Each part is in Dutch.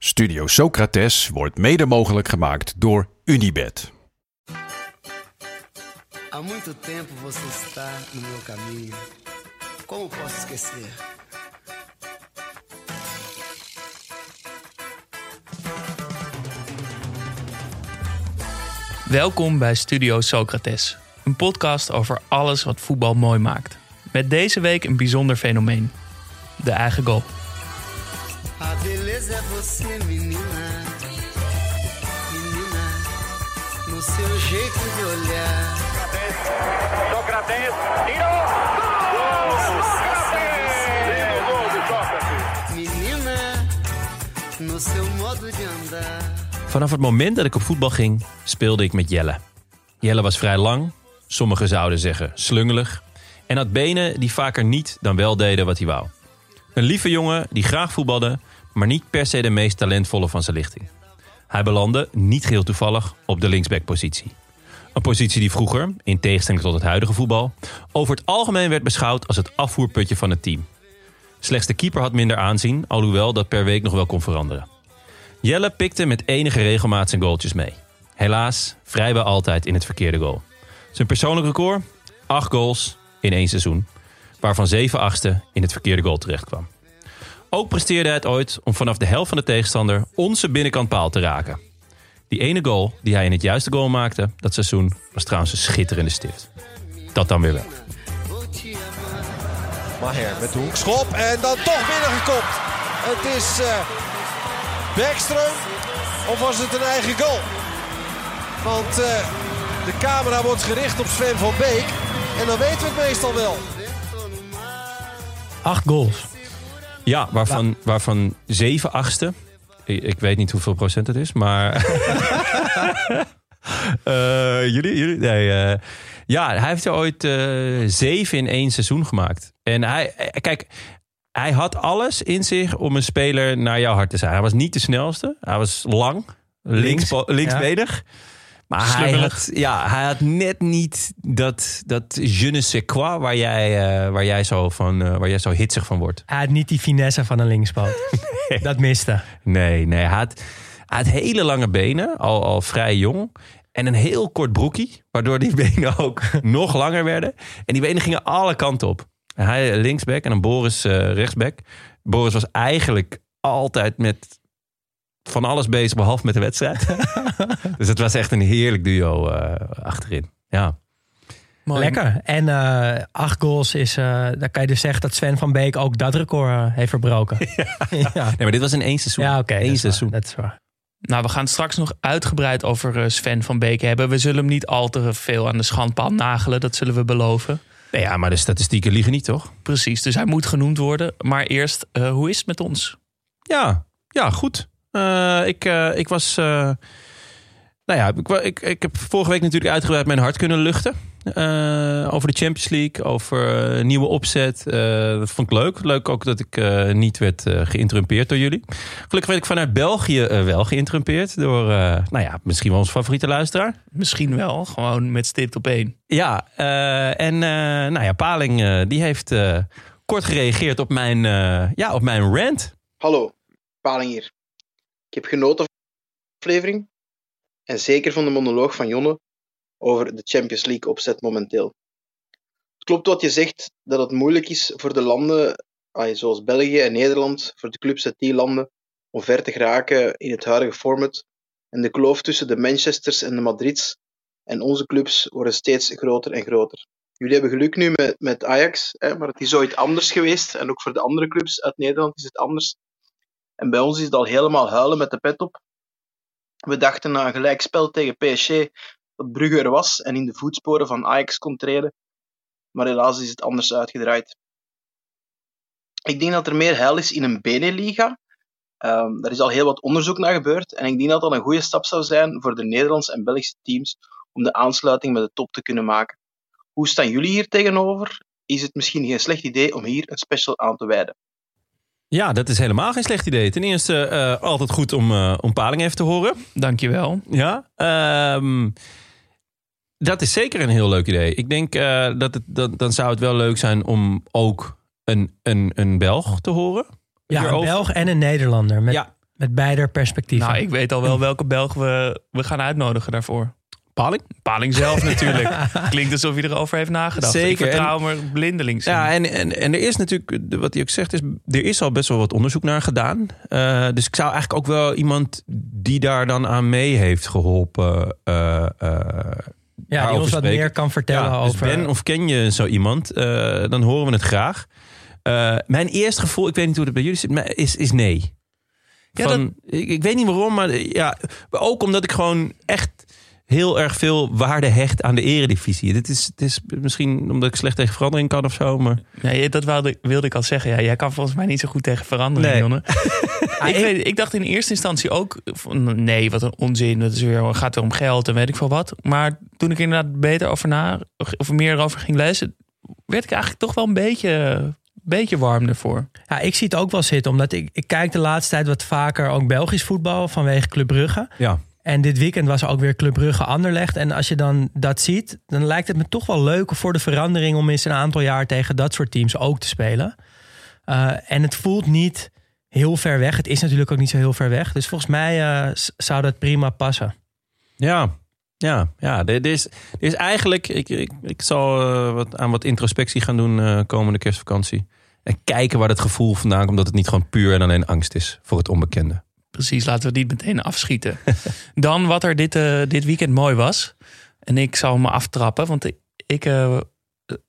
Studio Socrates wordt mede mogelijk gemaakt door Unibed. Há muito tempo você está no meu caminho. Como posso esquecer? Welkom bij Studio Socrates, een podcast over alles wat voetbal mooi maakt. Met deze week een bijzonder fenomeen: de eigen goal. Beleza é você, menina. Menina, no seu jeito de olhar. Sócrates tirou! Gol! Sócrates! Lindo gol de Sócrates! Menina, no seu modo de andar. Vanaf het moment dat ik op voetbal ging, speelde ik met Jelle. Jelle was vrij lang, sommigen zouden zeggen slungelig, en had benen die vaker niet dan wel deden wat hij wou. Een lieve jongen die graag voetbalde, maar niet per se de meest talentvolle van zijn lichting. Hij belandde, niet geheel toevallig, op de linksbackpositie. Een positie die vroeger, in tegenstelling tot het huidige voetbal, over het algemeen werd beschouwd als het afvoerputje van het team. Slechts de keeper had minder aanzien, alhoewel dat per week nog wel kon veranderen. Jelle pikte met enige regelmaat zijn goaltjes mee. Helaas vrijwel altijd in het verkeerde goal. Zijn persoonlijk record? 8 goals in één seizoen. Waarvan 7 achtste in het verkeerde goal terechtkwam. Ook presteerde hij het ooit om vanaf de helft van de tegenstander onze binnenkant paal te raken. Die ene goal die hij in het juiste goal maakte, dat seizoen, was trouwens een schitterende stift. Dat dan weer wel. Maher met de hoekschop en dan toch binnengekopt. Het is eh Bergström of was het een eigen goal? Want eh, de camera wordt gericht op Sven van Beek en dan weten we het meestal wel. Acht goals. Ja, waarvan, waarvan 7 achtste. Ik, ik weet niet hoeveel procent het is, maar. Eh, jullie? jullie? Nee. eh, ja, hij heeft er ooit eh, zeven in één seizoen gemaakt. En hij, kijk, hij had alles in zich om een speler naar jouw hart te zijn. Hij was niet de snelste. Hij was lang, links, Links, linksbedig. Maar hij had, ja, hij had net niet dat, dat je ne sais quoi waar jij, eh, waar jij, zo, van, eh, waar jij zo hitsig van wordt. Hij had niet die finesse van een linkspoot. Dat miste. Nee, nee. Hij had, hij had hele lange benen, al, al vrij jong. En een heel kort broekie, waardoor die benen ook nog langer werden. En die benen gingen alle kanten op. En Hij linksback en dan Boris eh, rechtsback. Boris was eigenlijk altijd met van alles bezig, behalve met de wedstrijd. dus het was echt een heerlijk duo eh, achterin. Ja. Mooi. Lekker. En eh, acht goals is... eh dan kan je dus zeggen dat Sven van Beek ook dat record heeft verbroken. ja. Nee, maar dit was in één seizoen. Ja, oké. waar, seizoen. Dat is waar. Nou, we gaan straks nog uitgebreid over Sven van Beek hebben. We zullen hem niet al te veel aan de schandpaal nagelen, dat zullen we beloven. Nee, ja, maar de statistieken liegen niet, toch? Precies, dus hij moet genoemd worden. Maar eerst, eh, hoe is het met ons? Ja, ja goed. Eh, ik, eh, ik was. eh, nou ja, ik, ik, ik heb vorige week natuurlijk uitgebreid mijn hart kunnen luchten. Eh, over de Champions League, over nieuwe opzet. Eh, dat vond ik leuk. Leuk ook dat ik eh, niet werd eh, geïnterrumpeerd door jullie. Gelukkig werd ik vanuit België wel geïnterrumpeerd door, eh, nou ja, misschien wel onze favoriete luisteraar. Misschien wel, gewoon met stipt op één. Ja, eh, en eh, nou ja, Paling eh, die heeft eh, kort gereageerd op mijn, eh, ja, op mijn rant. Hallo, Paling hier. Ik heb genoten van de aflevering en zeker van de monoloog van Jonne over de Champions League opzet momenteel. Het klopt wat je zegt dat het moeilijk is voor de landen zoals België en Nederland, voor de clubs uit die landen, om ver te geraken in het huidige format. En de kloof tussen de Manchesters en de Madrids en onze clubs worden steeds groter en groter. Jullie hebben geluk nu met, met Ajax, hè, maar het is ooit anders geweest. En ook voor de andere clubs uit Nederland is het anders. En bij ons is het al helemaal huilen met de pet op. We dachten na een gelijkspel tegen PSG dat Brugge er was en in de voetsporen van Ajax kon treden. Maar helaas is het anders uitgedraaid. Ik denk dat er meer heil is in een Beneliga. Um, daar is al heel wat onderzoek naar gebeurd. En ik denk dat dat een goede stap zou zijn voor de Nederlandse en Belgische teams om de aansluiting met de top te kunnen maken. Hoe staan jullie hier tegenover? Is het misschien geen slecht idee om hier een special aan te wijden? Ja, dat is helemaal geen slecht idee. Ten eerste eh, altijd goed om, eh, om Paling even te horen. Dankjewel. Ja. ehm, dat is zeker een heel leuk idee. Ik denk eh, dat het, dan, dan zou het wel leuk zijn om ook een, een, een Belg te horen. Ja, een. Belg en een Nederlander. Met Ja, Met beide perspectieven. Nou, ik weet al wel welke Belg we, we gaan uitnodigen daarvoor. Paling? Paling zelf natuurlijk. Klinkt alsof hij erover heeft nagedacht. Ik Zeker, vertrouw me blindelings in. Ja, en, en, en er is natuurlijk, wat hij ook zegt, is, er is al best wel wat onderzoek naar gedaan. Eh, dus ik zou eigenlijk ook wel iemand die daar dan aan mee heeft geholpen. eh, eh, ja, die ons wat spreken. meer kan vertellen Ja, dus over... Ben of ken je zo iemand, eh, dan horen we het graag. Eh, mijn eerste gevoel, ik weet niet hoe het bij jullie zit, maar is, is nee. Ja, Van, ik, ik weet niet waarom, maar ja, ook omdat ik gewoon echt heel erg veel waarde hecht aan de eredivisie. Dit is, het is misschien omdat ik slecht tegen verandering kan of zo, maar... Nee, dat wilde, wilde ik al zeggen. Ja, jij kan volgens mij niet zo goed tegen verandering, Nee. Jonne. ik, weet, ik dacht in eerste instantie ook... Van, nee, wat een onzin. Dat is weer, gaat weer om geld en weet ik veel wat. Maar toen ik inderdaad beter over na... of meer erover ging lezen... werd ik eigenlijk toch wel een beetje, beetje warm ervoor. Ja, ik zie het ook wel zitten, omdat ik, ik kijk de laatste tijd wat vaker ook Belgisch voetbal vanwege Club Brugge. Ja. En dit weekend was ook weer Club Brugge Anderlecht. En als je dan dat ziet, dan lijkt het me toch wel leuk voor de verandering om eens een aantal jaar tegen dat soort teams ook te spelen. Eh, en het voelt niet heel ver weg. Het is natuurlijk ook niet zo heel ver weg. Dus volgens mij eh, zou dat prima passen. Ja, ja, ja. Er is, is eigenlijk. Ik, ik, ik zal eh, wat, aan wat introspectie gaan doen komende kerstvakantie. En kijken waar dat gevoel vandaan komt. Dat het niet gewoon puur en alleen angst is voor het onbekende. Precies, laten we het niet meteen afschieten. Dan wat er dit, eh, dit weekend mooi was. En ik zal me aftrappen, want ik, ik, eh,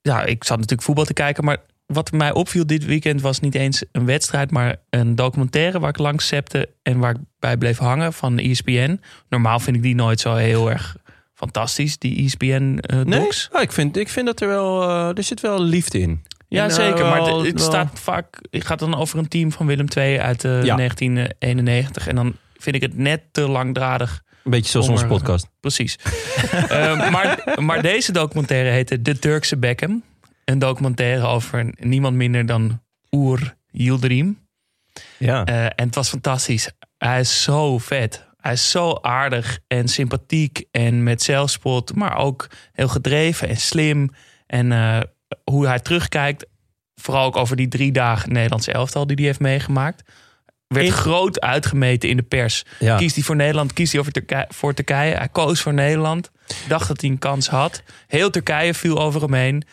ja, ik zat natuurlijk voetbal te kijken. Maar wat mij opviel dit weekend was niet eens een wedstrijd, maar een documentaire waar ik langs zepte en waar ik bij bleef hangen van ESPN. Normaal vind ik die nooit zo heel erg fantastisch, die ESPN-docs. Ah, ik, vind, ik vind dat er wel. eh, er zit wel liefde in. Ja, eh, zeker. Maar wel- het, wel- staat vaak. Het gaat dan over een team van Willem II uit eh, Ja. 1991. En dan vind ik het net te langdradig. Een beetje zoals onze podcast. Precies. Eh, maar, maar deze documentaire heette De Turkse Beckham. Een documentaire over niemand minder dan Oer Yildirim. Ja. Eh, en het was fantastisch. Hij is zo vet. Hij is zo aardig en sympathiek en met zelfspot, maar ook heel gedreven en slim. En eh, hoe hij terugkijkt, vooral ook over die drie dagen Nederlandse elftal die hij heeft meegemaakt. Werd In- groot uitgemeten in de pers. Ja. Kiest hij voor Nederland, kiest hij over Turkije, voor Turkije. Hij koos voor Nederland. Dacht dat hij een kans had. Heel Turkije viel over hem heen.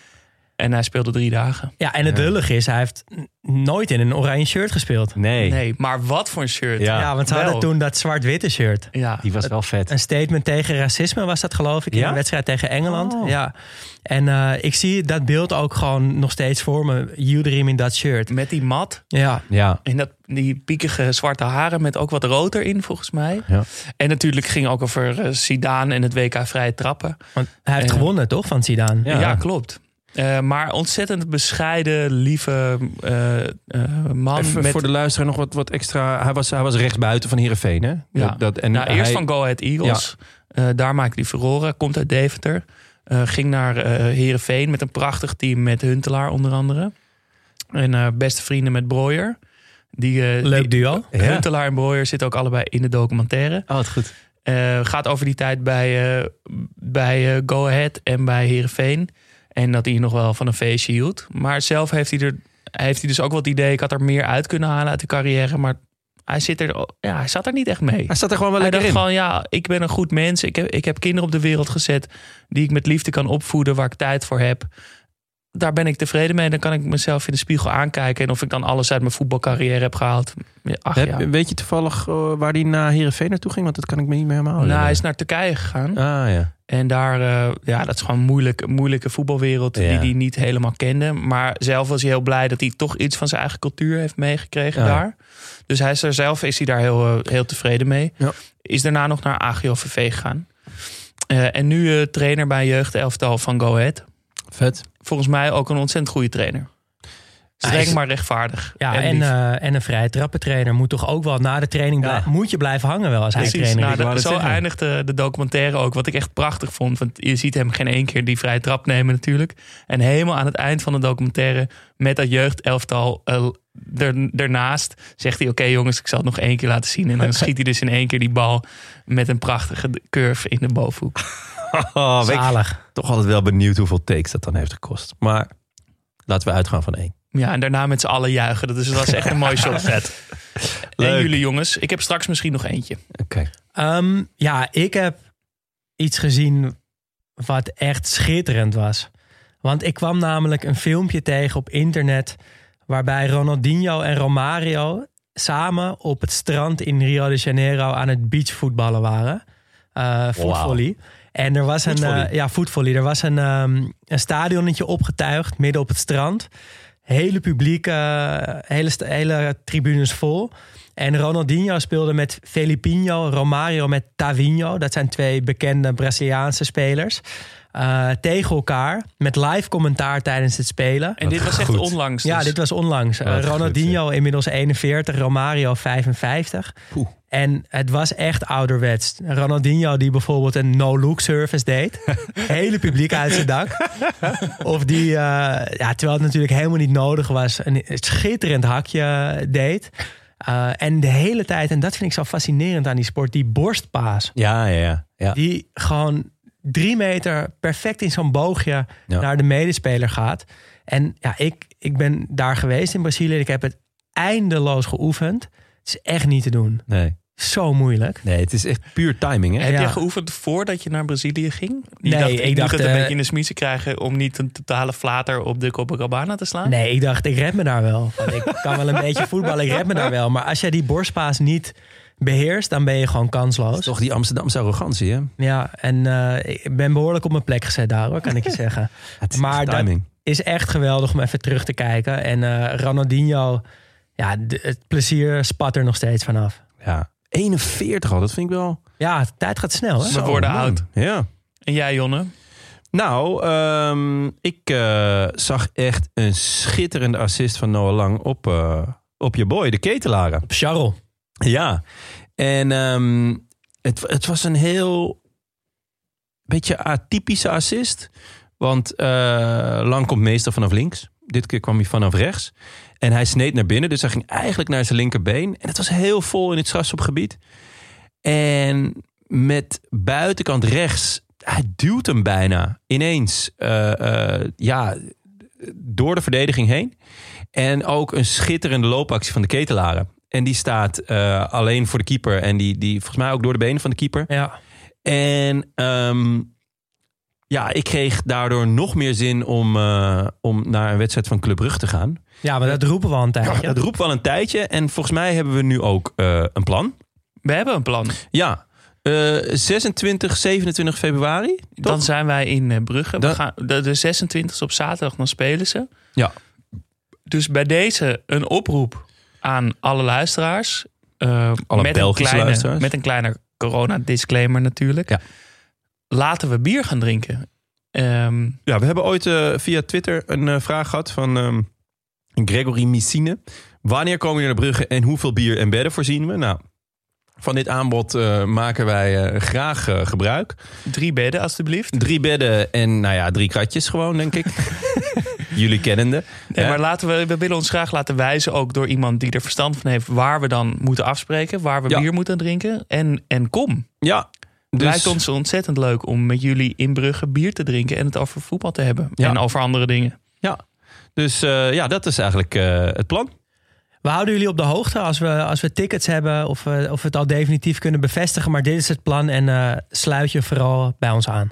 En hij speelde drie dagen. Ja, en het lullig is, hij heeft nooit in een oranje shirt gespeeld. Nee. Nee, maar wat voor een shirt. Ja. Ja, want ze hadden toen dat zwart-witte shirt. Ja. Die was wel vet. Een statement tegen racisme was dat geloof ik in Ja? een wedstrijd tegen Engeland. Oh. Ja. En eh, ik zie dat beeld ook gewoon nog steeds voor me. Yildirim in dat shirt. Met die mat Ja. Ja. En dat, die piekige zwarte haren met ook wat rood erin, volgens mij. Ja. En natuurlijk ging ook over eh, Zidane en het WK vrije trappen. Want hij heeft gewonnen toch van Zidane? Ja. Ja, klopt. Eh, maar ontzettend bescheiden, lieve eh, eh, man. Even met, voor de luisteraar nog wat, wat extra. Hij was, hij was rechtsbuiten van Heerenveen, hè? Ja. Dat, dat, en nou, eerst hij- van Go Ahead Eagles. Eh, daar maakte hij furoren. Komt uit Deventer. Eh, ging naar eh Heerenveen met een prachtig team met Huntelaar onder andere. En eh, beste vrienden met Breuer. Die, eh, Leuk die- duo. Ja. Huntelaar en Breuer zitten ook allebei in de documentaire. Oh, het goed. Eh, gaat over die tijd bij, eh, bij eh, Go Ahead en bij Heerenveen. En dat hij nog wel van een feestje hield. Maar zelf heeft hij, er, heeft hij dus ook wel het idee... ik had er meer uit kunnen halen uit de carrière. Maar hij, zit er, ja, hij zat er niet echt mee. Hij zat er gewoon wel Hij lekker dacht in. gewoon, ja, ik ben een goed mens. Ik heb, ik heb kinderen op de wereld gezet... die ik met liefde kan opvoeden, waar ik tijd voor heb. Daar ben ik tevreden mee. Dan kan ik mezelf in de spiegel aankijken. En of ik dan alles uit mijn voetbalcarrière heb gehaald. Ach Heb- ja. Weet je toevallig eh, waar hij naar Heerenveen naartoe ging? Want dat kan ik me niet meer helemaal Nou, hij is naar Turkije gegaan. Ah, ja. En daar, eh, ja, dat is gewoon een moeilijke, moeilijke voetbalwereld Ja. die hij niet helemaal kende. Maar zelf was hij heel blij dat hij toch iets van zijn eigen cultuur heeft meegekregen Ja. daar. Dus hij is er zelf is hij daar heel, eh, heel tevreden mee. Is daarna nog naar AGOVV gegaan. Eh, en nu trainer bij jeugdelftal van Go Ahead. Vet. Volgens mij ook een ontzettend goede trainer. Streng, is- maar rechtvaardig. Ja, en, en, eh, en een vrije trappentrainer moet toch ook wel na de training... Ja. moet je blijven hangen wel als hij trainer nou, dat zo zeggen. eindigde de documentaire ook. Wat ik echt prachtig vond. Want je ziet hem geen één keer die vrije trap nemen natuurlijk. En helemaal aan het eind van de documentaire... met dat jeugdelftal eh, er, ernaast... zegt hij... oké jongens, ik zal het nog één keer laten zien. En dan schiet hij dus in één keer die bal... met een prachtige curve in de bovenhoek. Oh, ik Zalig. toch altijd wel benieuwd hoeveel takes dat dan heeft gekost. Maar laten we uitgaan van één. Ja, en daarna met z'n allen juichen. Dat is- dat was echt een mooi shotset. En Leuk. jullie jongens, ik heb straks misschien nog eentje. Oké. Ehm, ja, ik heb iets gezien wat echt schitterend was. Want ik kwam namelijk een filmpje tegen op internet... waarbij Ronaldinho en Romario samen op het strand in Rio de Janeiro... aan het beachvoetballen waren. Eh voetvolley. En er was een, eh, ja, voetvolley. Er was een, ehm, een stadionnetje opgetuigd midden op het strand. Hele publiek, eh, hele, hele tribunes vol. En Ronaldinho speelde met Felipinho, Romario met Tavinho. Dat zijn twee bekende Braziliaanse spelers. Eh, tegen elkaar met live commentaar tijdens het spelen. En dit was echt goed. onlangs. Ja, dus. dit was onlangs. Goed, Ronaldinho inmiddels 41, Romario 55. Poeh. En het was echt ouderwets. Ronaldinho die bijvoorbeeld een no-look service deed. Hele publiek uit zijn dak. Of die, eh, ja, terwijl het natuurlijk helemaal niet nodig was, een schitterend hakje deed. Eh, en de hele tijd, en dat vind ik zo fascinerend aan die sport, die borstpaas. Ja, ja, ja. ja. Die gewoon drie meter perfect in zo'n boogje Ja. naar de medespeler gaat. En ja, ik, ik ben daar geweest in Brazilië. Ik heb het eindeloos geoefend. Het is echt niet te doen. Nee. Zo moeilijk. nee, het is echt puur timing, hè? Heb Ja. je geoefend voordat je naar Brazilië ging? Je Nee, dacht, ik dacht, het een eh, beetje in de smiezen krijgen om niet een totale flater op de Copacabana te slaan. Nee, ik dacht, ik red me daar wel. Ik kan wel een beetje voetballen, ik red me daar wel. Maar als jij die borstpaas niet beheerst, dan ben je gewoon kansloos. Toch die Amsterdamse arrogantie, hè? Ja, en eh, ik ben behoorlijk op mijn plek gezet daar hoor, kan ik je zeggen. Het is Maar echt dat- timing. Is echt geweldig om even terug te kijken. En eh Ronaldinho, ja, het plezier spat er nog steeds vanaf. Ja. 41 al, dat vind ik wel... Ja, de tijd gaat snel hè? We worden man. oud. Ja. En jij, Jonne? Nou, ehm, ik eh, zag echt een schitterende assist van Noah Lang op, eh, op je boy, de ketelaren. Charles. Ja, en ehm, het, het was een heel beetje atypische assist. Want eh, Lang komt meestal vanaf links. Dit keer kwam hij vanaf rechts. En hij sneed naar binnen, dus hij ging eigenlijk naar zijn linkerbeen. En het was heel vol in het strafschopgebied. En met buitenkant rechts, hij duwt hem bijna ineens eh, eh, ja, door de verdediging heen. En ook een schitterende loopactie van de ketelaren. En die staat eh, alleen voor de keeper. En die, die volgens mij ook door de benen van de keeper. Ja. En ehm, ja, ik kreeg daardoor nog meer zin om, eh, om naar een wedstrijd van Club Brugge te gaan. ja, maar dat roepen we al een tijdje. Dat roept wel een tijdje. En volgens mij hebben we nu ook eh, een plan. We hebben een plan. Ja, eh, 26, 27 februari. Dan zijn wij in eh, Brugge. We gaan, de, de 26 op zaterdag, dan spelen ze. Ja. Dus bij deze een oproep aan alle luisteraars. Alle met, een Belgische kleine, luisteraars. met een kleine corona-disclaimer natuurlijk. Ja. Laten we bier gaan drinken. Ehm, Ja, we hebben ooit eh, via Twitter een eh, vraag gehad van ehm, Gregory Missine. Wanneer komen jullie naar Brugge en hoeveel bier en bedden voorzien we? Nou, van dit aanbod eh, maken wij graag gebruik. drie bedden, alstublieft. Drie bedden en nou ja, drie kratjes gewoon, denk ik. jullie kennende. Nee, Ja. maar laten we, we willen ons graag laten wijzen, ook door iemand die er verstand van heeft, waar we dan moeten afspreken, waar we Ja. bier moeten drinken. En, en kom. Ja, Het dus, lijkt ons ontzettend leuk om met jullie in Brugge bier te drinken en het over voetbal te hebben. Ja. En over andere dingen. dus eh, ja, dat is eigenlijk eh, het plan. We houden jullie op de hoogte als we, als we tickets hebben of, we- of we het al definitief kunnen bevestigen. Maar dit is het plan en eh, sluit je vooral bij ons aan.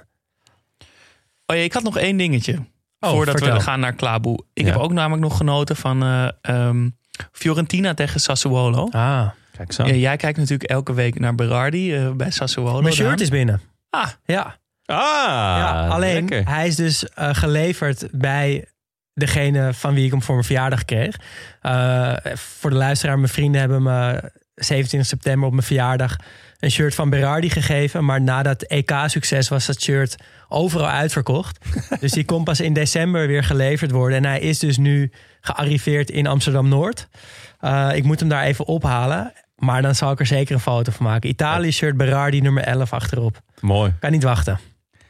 Oh ja, ik had nog één dingetje. Oh, voordat vertel. we gaan naar Klaboe. Ik Ja. heb ook namelijk nog genoten van eh, ehm, Fiorentina tegen Sassuolo. Ah, Kijk zo. Ja, jij kijkt natuurlijk elke week naar Berardi eh, bij Sassuolo. mijn shirt is binnen. Ah, Ja, Ah, ja alleen lekker. hij is dus eh, geleverd bij degene van wie ik hem voor mijn verjaardag kreeg. Eh, voor de luisteraar, mijn vrienden hebben me 27 september op mijn verjaardag een shirt van Berardi gegeven. Maar nadat EK-succes was dat shirt overal uitverkocht. dus die kon pas in december weer geleverd worden. En hij is dus nu gearriveerd in Amsterdam-Noord. Eh, ik moet hem daar even ophalen. Maar dan zal ik er zeker een foto van maken. Italië-shirt Berardi nummer 11 achterop. Mooi. Kan niet wachten.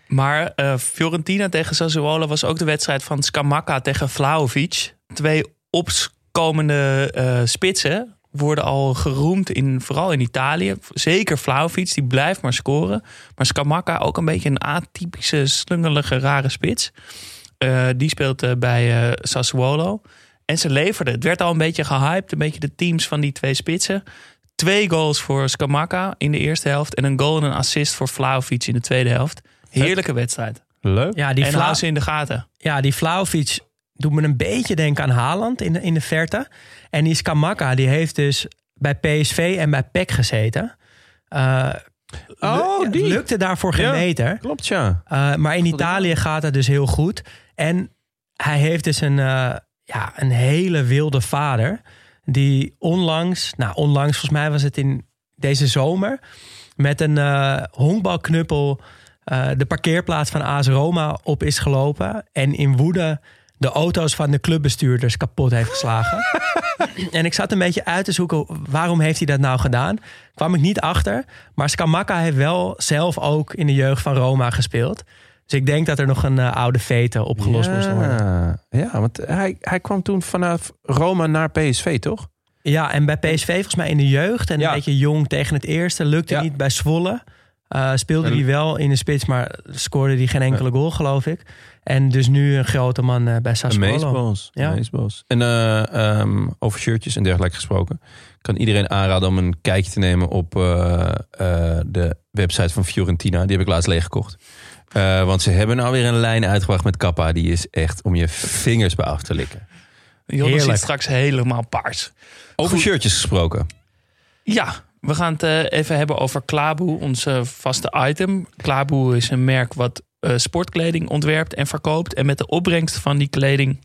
Maar eh, Fiorentina tegen Sassuolo was ook de wedstrijd van Scamacca tegen Vlaovic. Twee opkomende eh, spitsen worden al geroemd, in, vooral in Italië. Zeker Vlaovic, die blijft maar scoren. Maar Scamacca ook een beetje een atypische, slungelige, rare spits. Eh, die speelt bij eh, Sassuolo. En ze leverden. Het werd al een beetje gehyped. Een beetje de teams van die twee spitsen. Twee goals voor Skamaka in de eerste helft. En een goal en een assist voor Vlaovic in de tweede helft. Heerlijke wedstrijd. Leuk. Ja, die, en Vla in de gaten. ja, die Vlaovic doet me een beetje denken aan Haaland in de, in de verte. En die Skamaka, die heeft dus bij PSV en bij PEC gezeten. Eh, Oh, die. Lukte daarvoor geen Ja. meter. Klopt, ja. Uh, maar in Italië gaat het dus heel goed. En hij heeft dus een, uh, ja, een hele wilde vader. Die onlangs, nou onlangs, volgens mij was het in deze zomer. Met een uh, honkbalknuppel uh, de parkeerplaats van AS Roma op is gelopen. En in woede de auto's van de clubbestuurders kapot heeft geslagen. en ik zat een beetje uit te zoeken, waarom heeft hij dat nou gedaan? Kwam ik niet achter. Maar Skamaka heeft wel zelf ook in de jeugd van Roma gespeeld. Dus ik denk dat er nog een uh, oude vete opgelost ja. moest worden. Ja, want hij, hij kwam toen vanaf Roma naar PSV, toch? Ja, en bij PSV volgens mij in de jeugd. En Ja. een beetje jong tegen het eerste. Lukte Ja. niet bij Zwolle. Uh, speelde hij wel in de spits, maar scoorde hij geen enkele goal, geloof ik. En dus nu een grote man uh, bij Sassuolo. Ja. meesbos. En eh, ehm, over shirtjes en dergelijke gesproken. kan iedereen aanraden om een kijkje te nemen op eh, eh, de website van Fiorentina. Die heb ik laatst leeggekocht. Eh, want ze hebben nou weer een lijn uitgebracht met Kappa. Die is echt om je vingers bij af te likken. Heerlijk. ziet straks helemaal paars. Over Goed. shirtjes gesproken. Ja, we gaan het eh, even hebben over Klaboe, ons eh, vaste item. Klaboe is een merk wat eh, sportkleding ontwerpt en verkoopt. En met de opbrengst van die kleding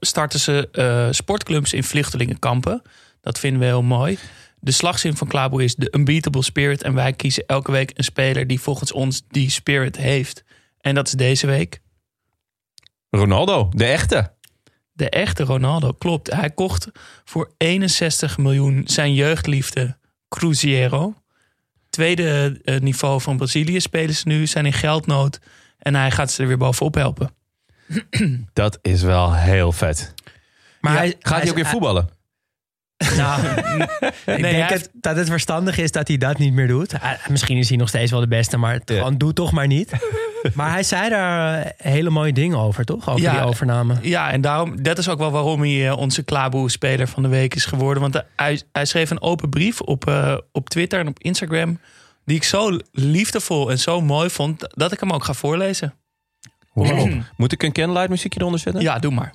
starten ze eh, sportclubs in vluchtelingenkampen. Dat vinden we heel mooi. De slagzin van Klaboe is de unbeatable spirit. En wij kiezen elke week een speler die volgens ons die spirit heeft. En dat is deze week Ronaldo, de echte. de echte Ronaldo. Klopt, hij kocht voor 61 miljoen zijn jeugdliefde Cruzeiro. Tweede eh, niveau van Brazilië spelen ze nu, zijn in geldnood. En hij gaat ze er weer bovenop helpen. Dat is wel heel vet. Maar Ja, hij, Gaat hij ook weer voetballen? Nou, ik denk heeft- het, dat het verstandig is dat hij dat niet meer doet. Hij- misschien is hij nog steeds wel de beste, maar het Ja. gewoon doe toch maar niet. maar hij zei daar eh, hele mooie dingen over, toch? Over Ja. die overname. Ja, en daarom, dat is ook wel waarom hij eh, onze Klaboe-speler van de week is geworden. Want hij, hij schreef een open brief op, eh, op Twitter en op Instagram. Die ik zo liefdevol en zo mooi vond, dat ik hem ook ga voorlezen. Wow. Moet ik een candlelight muziekje eronder zetten? Ja, doe maar.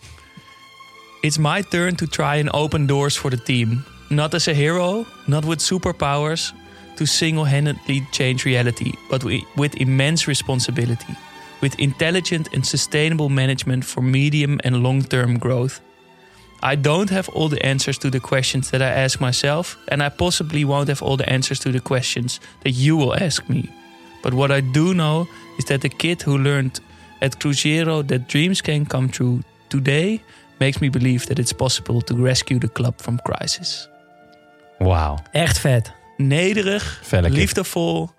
It's my turn to try and open doors for the team. Not as a hero, not with superpowers to single-handedly change reality, but with immense responsibility. With intelligent and sustainable management for medium and long-term growth. I don't have all the answers to the questions that I ask myself, and I possibly won't have all the answers to the questions that you will ask me. But what I do know is that the kid who learned at Cruzeiro that dreams can come true today makes me believe that it's possible to rescue the club from crisis. Wauw. Echt vet. Nederig, liefdevol,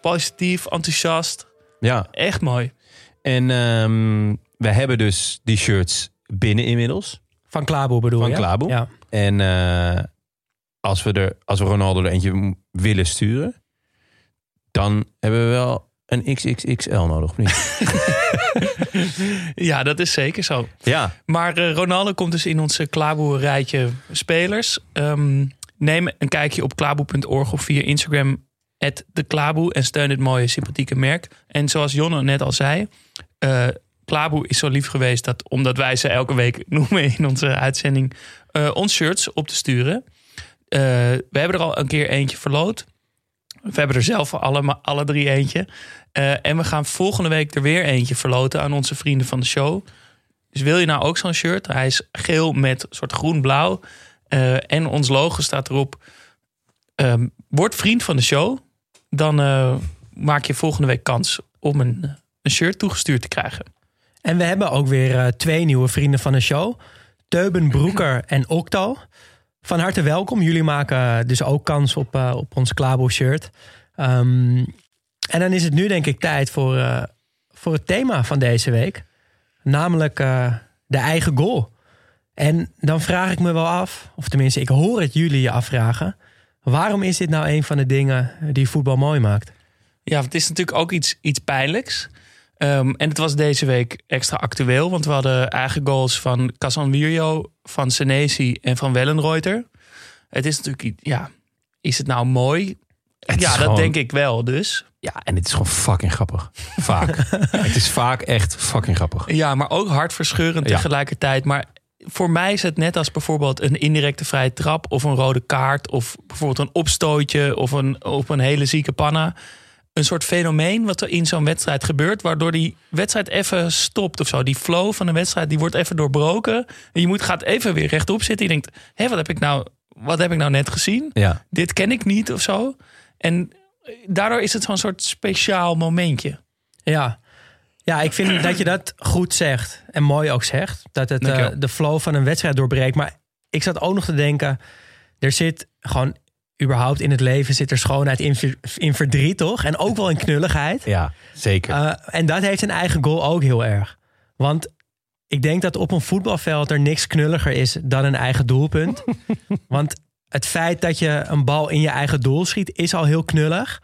positief, enthousiast. Ja. Echt mooi. En ehm, we hebben dus die shirts binnen inmiddels. Van Klaboe bedoel Van je? Klaboe. Ja. En eh, als, we er, als we Ronaldo er eentje willen sturen, dan hebben we wel een XXXL nodig, of niet? Ja, dat is zeker zo. ja. Maar eh, Ronaldo komt dus in onze Klaboe rijtje spelers. Ehm, neem een kijkje op klaboe.org of via Instagram de Klaboe en steun dit mooie sympathieke merk. En zoals Jonne net al zei, eh Klaboe is zo lief geweest dat omdat wij ze elke week noemen in onze uitzending, eh, ons shirts op te sturen. Eh, we hebben er al een keer eentje verloot. We hebben er zelf alle, alle drie eentje. Eh, en we gaan volgende week er weer eentje verloten aan onze vrienden van de show. Dus wil je nou ook zo'n shirt? Hij is geel met soort groen-blauw. Eh, en ons logo staat erop. Ehm, word vriend van de show. Dan eh, maak je volgende week kans om een, een shirt toegestuurd te krijgen. En we hebben ook weer twee nieuwe vrienden van de show. Teuben Broeker en Octo. Van harte welkom. Jullie maken dus ook kans op, op ons Klaboe shirt. En dan is het nu denk ik tijd voor, eh, voor het thema van deze week. Namelijk eh, de eigen goal. En dan vraag ik me wel af, of tenminste ik hoor het jullie je afvragen. Waarom is dit nou een van de dingen die voetbal mooi maakt? Ja, het is natuurlijk ook iets, iets pijnlijks. Ehm, en het was deze week extra actueel, want we hadden eigen goals van Casanvirio, van Senesi en van Wellenreuter. Het is natuurlijk, ja, is het nou mooi? Het ja, dat gewoon- denk ik wel dus. Ja, en het is gewoon fucking grappig. Vaak. het is vaak echt fucking grappig. Ja, maar ook hartverscheurend Ja. tegelijkertijd. Maar voor mij is het net als bijvoorbeeld een indirecte vrije trap of een rode kaart of bijvoorbeeld een opstootje of een, of een hele zieke panna. Een soort fenomeen wat er in zo'n wedstrijd gebeurt, waardoor die wedstrijd even stopt of zo. Die flow van de wedstrijd die wordt even doorbroken. En je moet, gaat even weer rechtop zitten. Je denkt, hé, wat heb ik nou, wat heb ik nou net gezien? Ja. Dit ken ik niet of zo. En daardoor is het zo'n soort speciaal momentje. Ja. Ja, ik vind dat je dat goed zegt. En mooi ook zegt. Dat het eh, de flow van een wedstrijd doorbreekt. Maar ik zat ook nog te denken. Er zit gewoon überhaupt in het leven zit er schoonheid in verdriet, toch? En ook wel in knulligheid. Ja, zeker. Eh, en dat heeft een eigen goal ook heel erg. Want ik denk dat op een voetbalveld er niks knulliger is dan een eigen doelpunt. Want het feit dat je een bal in je eigen doel schiet is al heel knullig.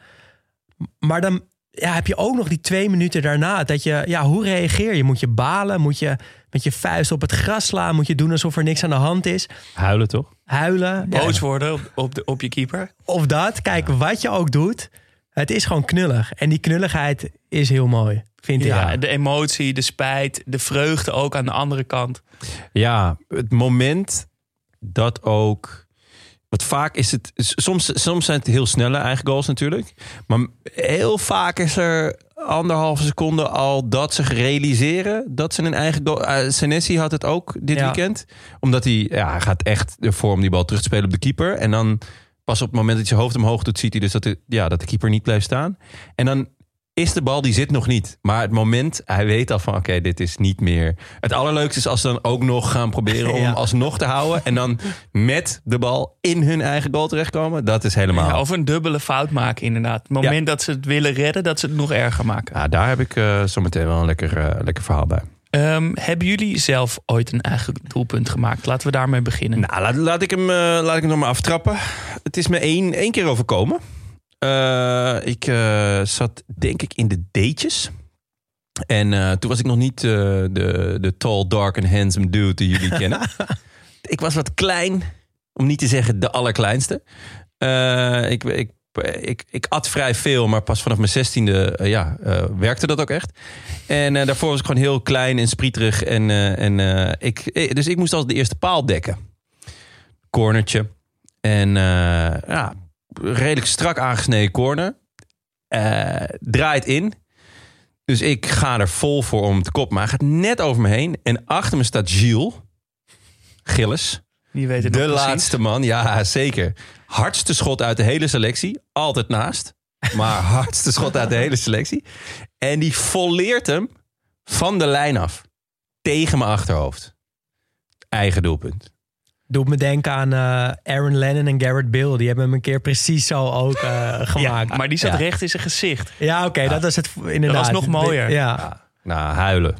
Maar dan ja, heb je ook nog die twee minuten daarna. Dat je, ja, hoe reageer je? Moet je balen? Moet je met je vuist op het gras slaan? Moet je doen alsof er niks aan de hand is? Huilen toch? Huilen? Ja, Boos worden op, op, de, op je keeper. of dat. Kijk, wat je ook doet. Het is gewoon knullig. En die knulligheid is heel mooi, vind ik. Ja, de emotie, de spijt, de vreugde ook aan de andere kant. Ja, het moment dat ook. Want vaak is het. Soms, soms zijn het heel snelle eigen goals natuurlijk. Maar heel vaak is er anderhalve seconde al dat ze realiseren dat ze een eigen goal. Uh, Senesi had het ook dit Ja. weekend. Omdat hij, ja, hij gaat echt ervoor om die bal terug te spelen op de keeper. En dan pas op het moment dat zijn hoofd omhoog doet, ziet hij dus dat de, ja, dat de keeper niet blijft staan. En dan is de bal, die zit nog niet. Maar het moment, hij weet al van oké, dit is niet meer. Het allerleukste is als ze dan ook nog gaan proberen om Ja. alsnog te houden. En dan met de bal in hun eigen goal terechtkomen. Dat is helemaal... Ja, of een dubbele fout maken inderdaad. Het moment dat ze het willen redden, dat ze het nog erger maken. Ja, daar heb ik eh zometeen wel een lekker, eh, lekker verhaal bij. Ehm, hebben jullie zelf ooit een eigen doelpunt gemaakt? Laten we daarmee beginnen. Nou, laat, laat ik hem, eh, laat ik hem nog maar aftrappen. Het is me één, één keer overkomen. Eh, ik eh, zat denk ik in de datejes. En eh, toen was ik nog niet de, de tall, dark en handsome dude die jullie kennen. ik was wat klein, om niet te zeggen de allerkleinste. Ik, ik, ik, ik at vrij veel, maar pas vanaf mijn zestiende ja, werkte dat ook echt. En daarvoor was ik gewoon heel klein en sprieterig. En, en, ik, dus ik moest als de eerste paal dekken. Cornertje. En ja, redelijk strak aangesneden corner. Eh, draait in. Dus ik ga er vol voor om te kop. Maar hij gaat net over me heen. En achter me staat Gilles. Gilles. Die weten De laatste man, ja zeker. Hardste schot uit de hele selectie. Altijd naast. Maar hardste schot uit de hele selectie. En die volleert hem van de lijn af. Tegen mijn achterhoofd. Eigen doelpunt. Doet me denken aan eh, Aaron Lennon en Garrett Bill. Die hebben hem een keer precies zo ook eh, gemaakt. Ja, maar die zat Ja. recht in zijn gezicht. Ja, oké, dat was het inderdaad. Dat was nog mooier. Ja, Nou, huilen.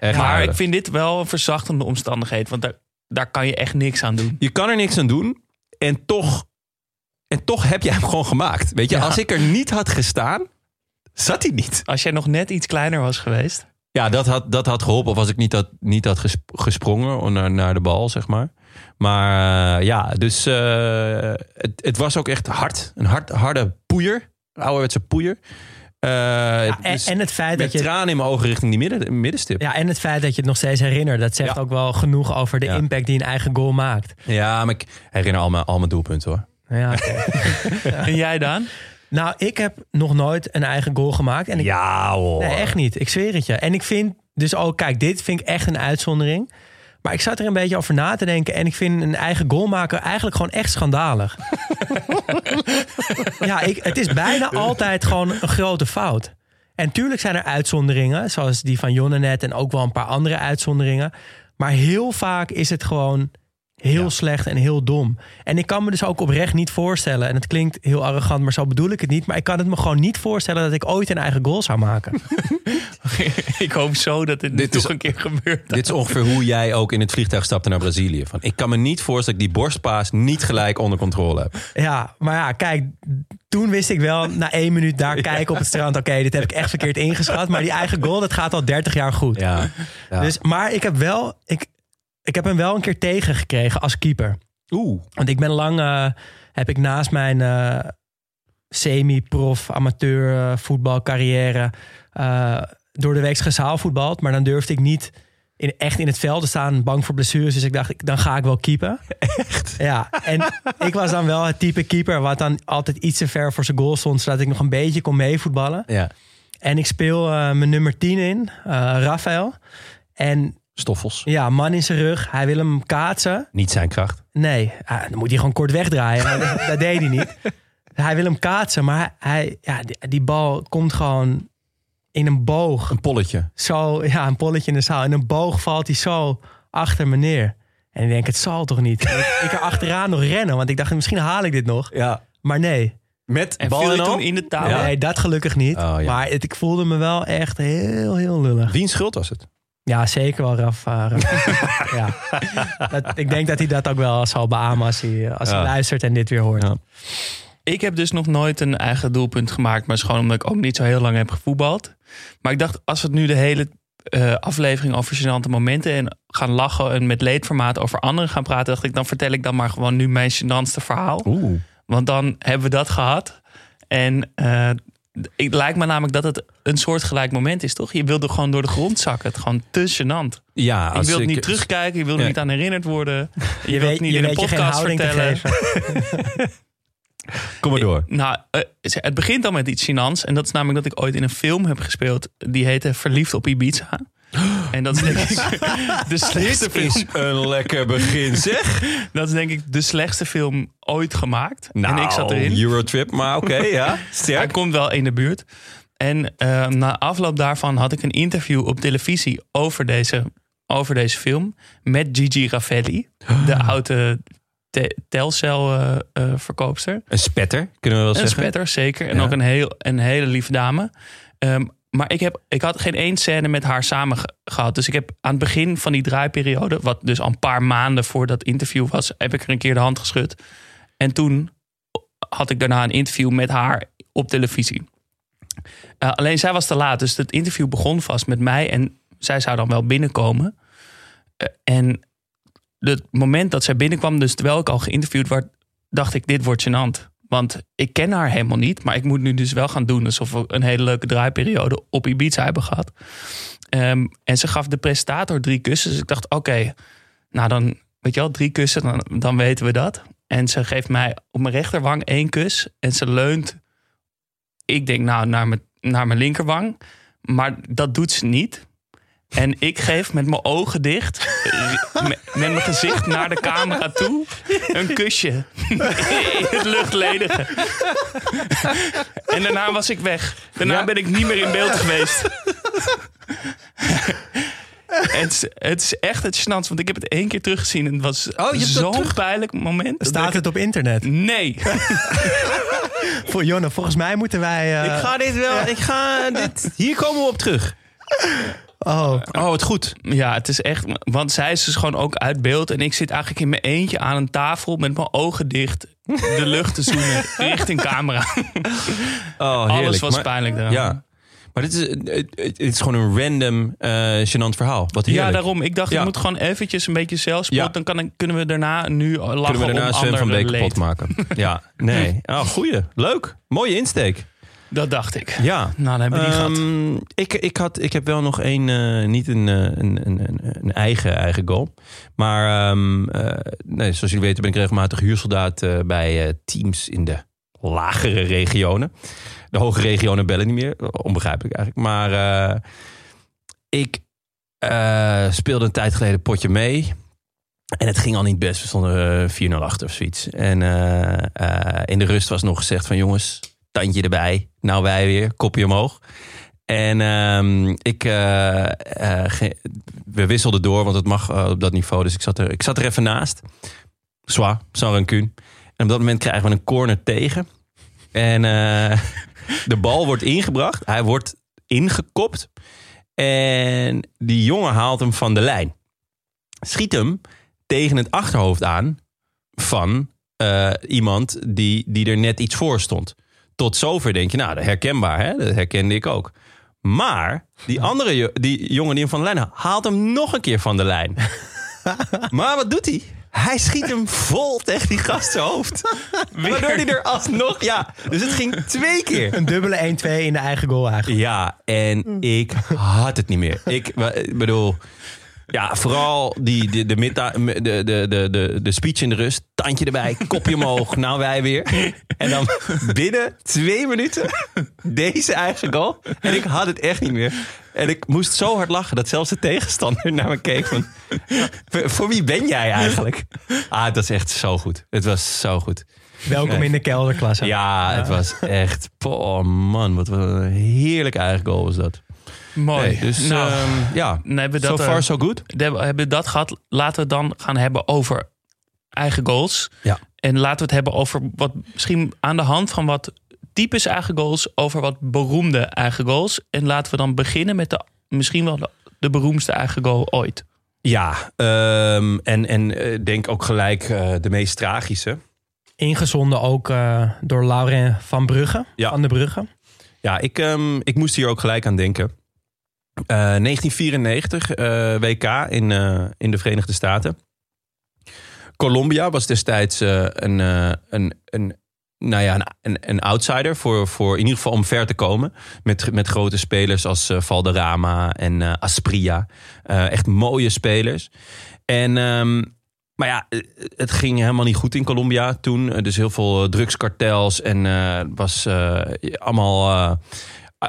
Echt Maar huilen. ik vind dit wel een verzachtende omstandigheid. Want daar, daar kan je echt niks aan doen. Je kan er niks aan doen. En toch, en toch heb jij hem gewoon gemaakt. Weet je, Ja. als ik er niet had gestaan, zat hij niet. Als jij nog net iets kleiner was geweest. Ja, dat had, dat had geholpen. Of als ik niet had, niet had ges- gesprongen naar, naar de bal, zeg maar. Maar eh, ja, dus eh, het, het was ook echt hard. Een hard, harde poeier. Een ouderwetse poeier. Eh, Ja, en, dus en het feit met dat je... tranen in mijn ogen richting die midden, middenstip. Ja. Ja, en het feit dat je het nog steeds herinnert. Dat zegt Ja. ook wel genoeg over de Ja. impact die een eigen goal maakt. maar ik herinner al mijn, al mijn doelpunten hoor. Ja, oké. En jij dan? nou, ik heb nog nooit een eigen goal gemaakt. En ik, Ja hoor. Nee, echt niet. Ik zweer het je. En ik vind dus ook, kijk, dit vind ik echt een uitzondering. Maar ik zat er een beetje over na te denken. En ik vind een eigen goal maken eigenlijk gewoon echt schandalig. ja, ik, het is bijna altijd gewoon een grote fout. En tuurlijk zijn er uitzonderingen, zoals die van Jonne net en ook wel een paar andere uitzonderingen. Maar heel vaak is het gewoon heel slecht en heel dom. En ik kan me dus ook oprecht niet voorstellen, en het klinkt heel arrogant, maar zo bedoel ik het niet. Maar ik kan het me gewoon niet voorstellen dat ik ooit een eigen goal zou maken. ik hoop zo dat dit, Dit toch is- een keer gebeurt. Dit is ongeveer hoe jij ook in het vliegtuig stapte naar Brazilië. Van, ik kan me niet voorstellen dat ik die borstpaas niet gelijk onder controle heb. Ja, maar ja, kijk, toen wist ik wel, na één minuut daar kijken op het strand... oké, dit heb ik echt verkeerd ingeschat. Maar die eigen goal, dat gaat al 30 jaar goed. Ja. ja. Dus, maar ik heb, wel, ik, ik heb hem wel een keer tegengekregen als keeper. Oeh. Want ik ben lang, eh, heb ik naast mijn eh, semi-prof, amateur eh, voetbalcarrière... eh, door de week gezaalvoetbald. Maar dan durfde ik niet in, echt in het veld te staan, bang voor blessures. Dus ik dacht, ik- dan ga ik wel keepen. Echt? Ja, en ik was dan wel het type keeper... wat dan altijd iets te ver voor zijn goal stond... zodat ik nog een beetje kon meevoetballen. Ja. En ik speel mijn nummer 10 in, Rafael. En Stoffels. ja, man in zijn rug. Hij wil hem kaatsen. Niet zijn kracht. Nee, ah, dan moet hij gewoon kort wegdraaien. Maar dat, dat deed hij niet. Hij wil hem kaatsen, maar hij, ja, die, die bal komt gewoon in een boog. Een polletje. Zo, ja, een polletje in de zaal. In een boog valt hij zo achter me neer. En ik denk, het zal toch niet? Ik, ik er achteraan nog rennen, want ik dacht, misschien haal ik dit nog. Ja. Maar nee, Met En bal toen in de touw? nee dat gelukkig niet. Oh, ja. Maar het, ik voelde me wel echt heel, heel lullig. Wiens schuld was het? Ja, zeker wel, Raf. eh, Raf. ja. Dat, ik denk dat hij dat ook wel zal beamen als hij, als hij Ja. luistert en dit weer hoort. Ja. Ik heb dus nog nooit een eigen doelpunt gemaakt. Maar is gewoon omdat ik ook niet zo heel lang heb gevoetbald. Maar ik dacht, als we het nu de hele eh, aflevering over gênante momenten... en gaan lachen en met leedformaat over anderen gaan praten... dacht ik, dan vertel ik dan maar gewoon nu mijn gênantste verhaal. Oeh. Want dan hebben we dat gehad. En eh, het lijkt me namelijk dat het een soortgelijk moment is, toch? Je wilde gewoon door de grond zakken. Het is gewoon te gênant. Ja, Je wilt ik- niet terugkijken, je wilt er Ja. niet aan herinnerd worden. Je, Je wilt weet, niet je in een weet je geen podcast vertellen. geven. Kom maar door. Nou, eh, het begint al met iets gênants. En dat is namelijk dat ik ooit in een film heb gespeeld. Die heette Verliefd op Ibiza. En dat is denk ik de slechtste Dit is film. een lekker begin, zeg. Dat is denk ik de slechtste film ooit gemaakt. Nou, en ik zat erin. Eurotrip, maar oké, ja. Hij Sterk. komt wel in de buurt. En eh, na afloop daarvan had ik een interview op televisie over deze, over deze film. Met Gigi Raffelli, de oude te- Telcel-verkoopster. Een spetter, kunnen we wel een zeggen. spetter, zeker. En Ja. ook een, heel, een hele lieve dame. Ehm, maar ik, heb, ik had geen één scène met haar samen ge- gehad. Dus ik heb aan het begin van die draaiperiode... wat dus al een paar maanden voor dat interview was... heb ik er een keer de hand geschud. En toen had ik daarna een interview met haar op televisie. Eh, alleen zij was te laat, dus het interview begon vast met mij... en zij zou dan wel binnenkomen. Eh, en het moment dat zij binnenkwam, dus terwijl ik al geïnterviewd werd... dacht ik, dit wordt gênant. Want ik ken haar helemaal niet. Maar ik moet nu dus wel gaan doen alsof we een hele leuke draaiperiode op Ibiza hebben gehad. Ehm, en ze gaf de presentator drie kussen. Dus ik dacht, oké, nou dan, weet je wel, drie kussen, dan, dan weten we dat. En ze geeft mij op mijn rechterwang één kus. En ze leunt, ik denk nou, naar mijn, naar mijn linkerwang. Maar dat doet ze niet. En ik geef met mijn ogen dicht, eh, met, mijn gezicht naar de camera toe, een kusje. In het luchtledige. En daarna was ik weg. Daarna Ja. ben ik niet meer in beeld geweest. het, is, het is echt het gênant, want ik heb het één keer teruggezien. En het was Oh, zo'n terug- pijnlijk moment. Staat ik- het op internet? Nee. Voor Jonne, volgens mij moeten wij... eh, Ik ga dit wel, ik ga dit, hier komen we op terug. Oh, Oh, wat goed. Ja, het is echt. Want zij is dus gewoon ook uit beeld. En ik zit eigenlijk in mijn eentje aan een tafel met mijn ogen dicht. De lucht te zoenen richting camera. Oh, Alles heerlijk. was Maar- pijnlijk daar. Ja. Maar dit is, het, het- het is gewoon een random, eh gênant verhaal. Wat heerlijk. Ja, daarom. Ik dacht, Ja. ik moet gewoon eventjes een beetje zelfspot. Ja. Dan kan, kunnen we daarna nu lachen Kunnen we daarna Sven van Beek kapot maken. Ja, nee. Oh, goeie. Leuk. Mooie insteek. Dat dacht ik. Ja. Nou, dan hebben we die gehad. Ehm, ik, ik, had, ik heb wel nog een, eh, niet een, eh, een, een, een, een eigen, eigen goal. Maar ehm, eh, nee, zoals jullie weten ben ik regelmatig huursoldaat bij teams in de lagere regionen. De hoge regionen bellen niet meer. Onbegrijpelijk eigenlijk. Maar ik speelde een tijd geleden potje mee. En het ging al niet best. We stonden eh, 4-0 achter of zoiets. En in de rust was nog gezegd van jongens, tandje erbij. Nou wij weer, kopje omhoog. En ehm, ik, ge- we wisselden door, want het mag eh, op dat niveau. Dus ik zat er, ik zat er even naast. Zwa, sans rancune. En op dat moment krijgen we een corner tegen. En de bal wordt ingebracht. Hij wordt ingekopt. En die jongen haalt hem van de lijn. Schiet hem tegen het achterhoofd aan van iemand die, die er net iets voor stond. Tot zover denk je, nou, herkenbaar, hè? dat herkende ik ook. Maar die andere die jongen die hem van de lijn haalt, haalt hem nog een keer van de lijn. maar wat doet hij? Hij schiet hem vol tegen die gast zijn hoofd. Waardoor hij er alsnog... Ja, dus het ging twee keer. Een dubbele 1-2 in de eigen goal eigenlijk. Ja, en ik had het niet meer. Ik bedoel... Ja, vooral die, de, de, midda- de, de, de, de, de speech in de rust. Tandje erbij, kopje omhoog. Nou, wij weer. En dan binnen twee minuten deze eigen goal. En ik had het echt niet meer. En ik moest zo hard lachen dat zelfs de tegenstander naar me keek. Van, voor, voor wie ben jij eigenlijk? Ah, dat is echt zo goed. Het was zo goed. Welkom in de kelderklasse. Ja, het was echt... Oh man, wat een heerlijk eigen goal was dat. Mooi. Nee, dus nou, ehm, ja, hebben we so dat, far eh, so good. we hebben dat gehad. Laten we het dan gaan hebben over eigen goals. Ja. En laten we het hebben over wat misschien aan de hand van wat typisch eigen goals, over wat beroemde eigen goals. En laten we dan beginnen met de misschien wel de, de beroemdste eigen goal ooit. Ja, ehm, en, en eh, denk ook gelijk eh, de meest tragische. Ingezonden ook eh, door Laurent van Brugge. Ja. Van de Brugge. Ja, ik, ehm, ik moest hier ook gelijk aan denken. Eh, 1994, eh, WK in, eh, in de Verenigde Staten. Colombia was destijds eh, een, eh, een, een, nou ja, een, een, outsider voor, voor in ieder geval om ver te komen. Met, met grote spelers als eh, Valderrama en eh, Aspria. Eh, echt mooie spelers. En, ehm, maar ja, eh, het ging helemaal niet goed in Colombia toen. Eh, Dus heel veel eh, drugskartels en eh, was eh, allemaal...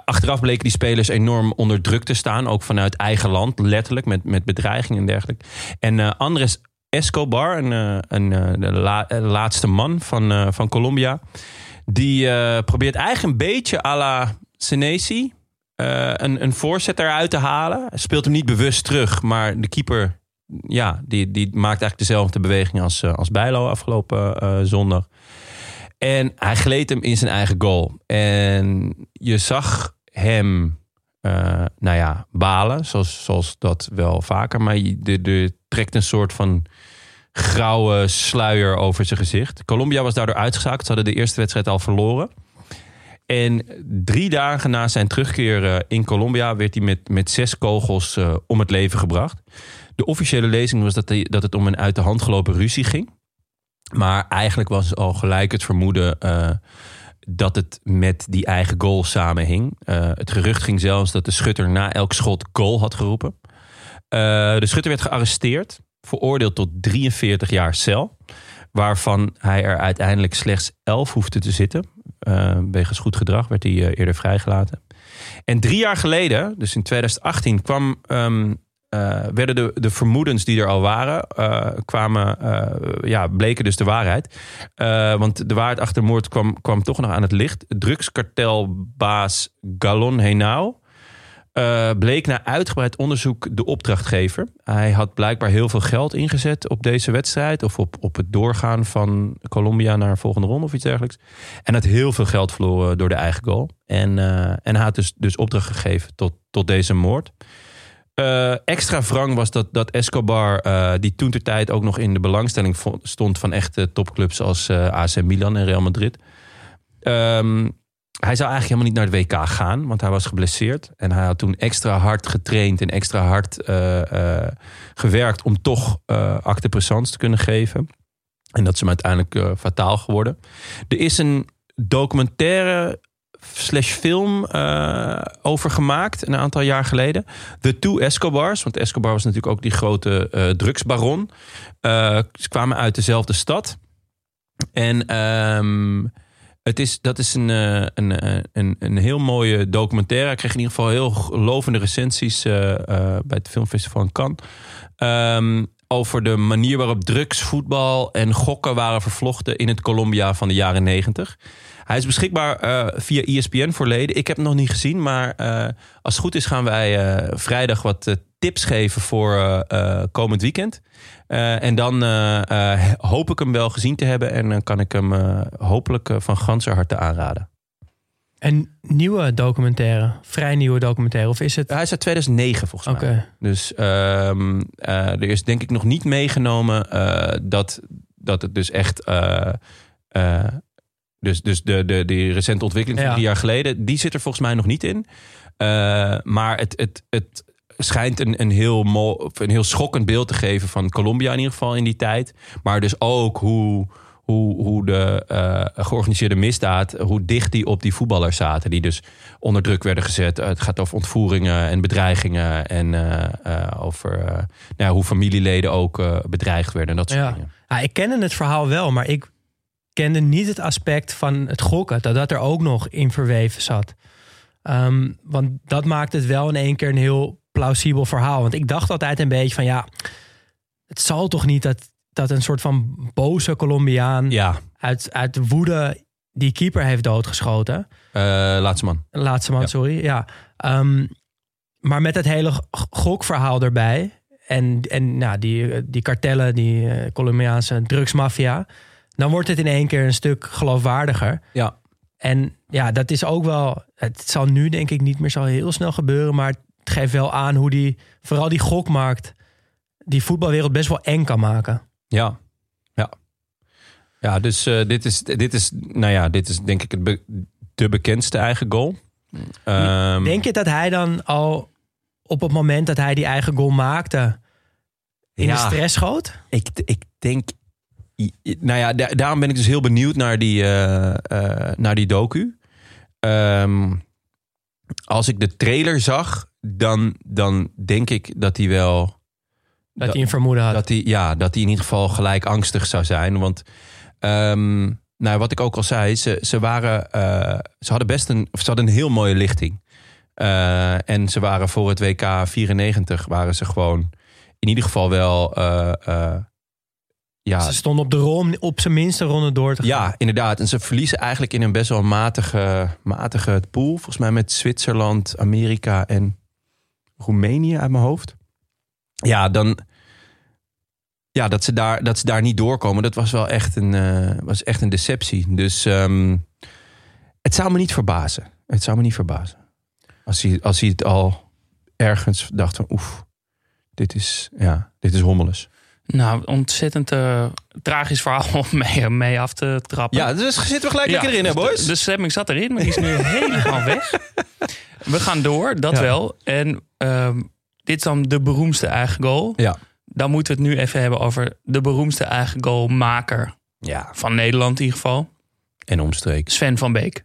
Achteraf bleken die spelers enorm onder druk te staan. Ook vanuit eigen land, letterlijk, met, met bedreigingen en dergelijke. En eh, Andres Escobar, een, eh, een, eh, de la- laatste man van, eh, van Colombia... die probeert eigenlijk een beetje à la Senesi... een, een voorzet eruit te halen. Speelt hem niet bewust terug, maar de keeper... Ja, die, die maakt eigenlijk dezelfde beweging als, als Bijlo afgelopen zondag. En hij gleed hem in zijn eigen goal. En je zag hem, eh, nou ja, balen. Zoals, zoals dat wel vaker. Maar de trekt een soort van grauwe sluier over zijn gezicht. Colombia was daardoor uitgeschakeld. Ze hadden de eerste wedstrijd al verloren. En drie dagen na zijn terugkeer eh, in Colombia... werd hij met, met zes kogels eh, om het leven gebracht. De officiële lezing was dat, dat het om een uit de hand gelopen ruzie ging. Maar eigenlijk was al gelijk het vermoeden eh, dat het met die eigen goal samenhing. Eh, het gerucht ging zelfs dat de schutter na elk schot goal had geroepen. Eh, de schutter werd gearresteerd, veroordeeld tot 43 jaar cel. Waarvan hij er uiteindelijk slechts 11 hoefde te zitten. Wegens goed gedrag werd hij eerder vrijgelaten. En drie jaar geleden, dus in 2018, kwam, ehm, eh, werden de, de vermoedens die er al waren, eh, kwamen, eh, ja, bleken dus de waarheid. Want de waarheid achter moord kwam, kwam toch nog aan het licht. Drugskartelbaas Galon Henao bleek na uitgebreid onderzoek de opdrachtgever. Hij had blijkbaar heel veel geld ingezet op deze wedstrijd. Of op, op het doorgaan van Colombia naar een volgende ronde of iets dergelijks. En had heel veel geld verloren door de eigen goal. En, en hij had dus, dus opdracht gegeven tot, tot deze moord. Eh, extra wrang was dat, dat Escobar, eh, die toen ter tijd ook nog in de belangstelling stond van echte topclubs als eh, AC Milan en Real Madrid. Ehm, hij zou eigenlijk helemaal niet naar het WK gaan, want hij was geblesseerd. En hij had toen extra hard getraind en extra hard gewerkt om toch acte présence te kunnen geven. En dat is hem uiteindelijk fataal geworden. Er is een documentaire slash film eh, over gemaakt een aantal jaar geleden. The Two Escobars, want Escobar was natuurlijk ook die grote eh, drugsbaron. Eh, ze kwamen uit dezelfde stad. En ehm, het is, dat is een, eh, een, eh, een, een heel mooie documentaire. Hij kreeg in ieder geval heel lovende recensies eh, eh, bij het filmfestival in Cannes. Ehm, over de manier waarop drugs, voetbal en gokken waren vervlochten in het Colombia van de jaren negentig. Hij is beschikbaar eh, via ESPN voor leden. Ik heb hem nog niet gezien, maar eh, als het goed is gaan wij eh, vrijdag wat tips geven voor komend weekend. En dan hoop ik hem wel gezien te hebben en dan kan ik hem hopelijk van ganser harte aanraden. Een nieuwe documentaire, vrij nieuwe documentaire, of is het? Hij is uit 2009 volgens mij. Dus ehm, eh, er is denk ik nog niet meegenomen eh, dat, dat het dus echt eh, Dus, dus de, de, die recente ontwikkeling van Ja. drie jaar geleden, die zit er volgens mij nog niet in. Maar het, het, het schijnt een, een, heel mo- een heel schokkend beeld te geven van Colombia in ieder geval in die tijd. Maar dus ook hoe, hoe, hoe de eh, georganiseerde misdaad, hoe dicht die op die voetballers zaten. Die dus onder druk werden gezet. Eh, het gaat over ontvoeringen en bedreigingen. En eh, over nou ja, hoe familieleden ook bedreigd werden en dat soort Ja. dingen. Ja, ik kende het verhaal wel, maar ik kende niet het aspect van het gokken. Dat dat er ook nog in verweven zat. Ehm, want dat maakt het wel in één keer een heel plausibel verhaal. Want ik dacht altijd een beetje van ja, het zal toch niet dat, dat een soort van boze Colombiaan Ja, uit, uit de woede die keeper heeft doodgeschoten. eh, laatste man. Laatste man, Ja. sorry. Ja. Ehm, maar met het hele gokverhaal erbij. En, en nou, die, die kartellen, die eh, Colombiaanse drugsmafia. Dan wordt het in één keer een stuk geloofwaardiger. Ja. En ja, dat is ook wel. Het zal nu denk ik niet meer zo heel snel gebeuren. Maar het geeft wel aan hoe die, vooral die gokmarkt, die voetbalwereld best wel eng kan maken. Ja, ja. Ja, dus eh, dit, is, dit is, nou ja, dit is denk ik het be- de bekendste eigen goal. Ehm, Denk je dat hij dan al op het moment dat hij die eigen goal maakte. in de stress schoot? ik, ik denk, nou ja, da- daarom ben ik dus heel benieuwd naar die, eh, eh, naar die docu. Ehm, als ik de trailer zag, dan, dan denk ik dat hij wel Dat hij een vermoeden had. Dat hij, ja, dat hij in ieder geval gelijk angstig zou zijn. Want ehm, nou, wat ik ook al zei, ze, ze, waren, eh, ze hadden best een, of ze hadden een heel mooie lichting. Eh, en ze waren voor het WK 94 waren ze gewoon in ieder geval wel. eh, ja, Ze stonden op de rol om op zijn minste ronde door te gaan. ja, inderdaad. En ze verliezen eigenlijk in een best wel matige, matige pool. Volgens mij met Zwitserland, Amerika en Roemenië uit mijn hoofd. Ja, dan. Ja, dat ze daar, dat ze daar niet doorkomen, dat was wel echt een, eh, was echt een deceptie. Dus ehm, het zou me niet verbazen. Het zou me niet verbazen. Als hij, als hij het al ergens dacht van oef, dit is, ja, dit is hommeles. Nou, ontzettend eh, tragisch verhaal om mee, mee af te trappen. Ja, dus zitten we gelijk Ja, lekker in hè dus boys? De, de stemming zat erin, maar die is nu helemaal weg. We gaan door, dat Ja. wel. En ehm, dit is dan de beroemdste eigen goal. Ja. Dan moeten we het nu even hebben over de beroemdste eigen goalmaker Ja, van Nederland in ieder geval. en omstreken. Sven van Beek.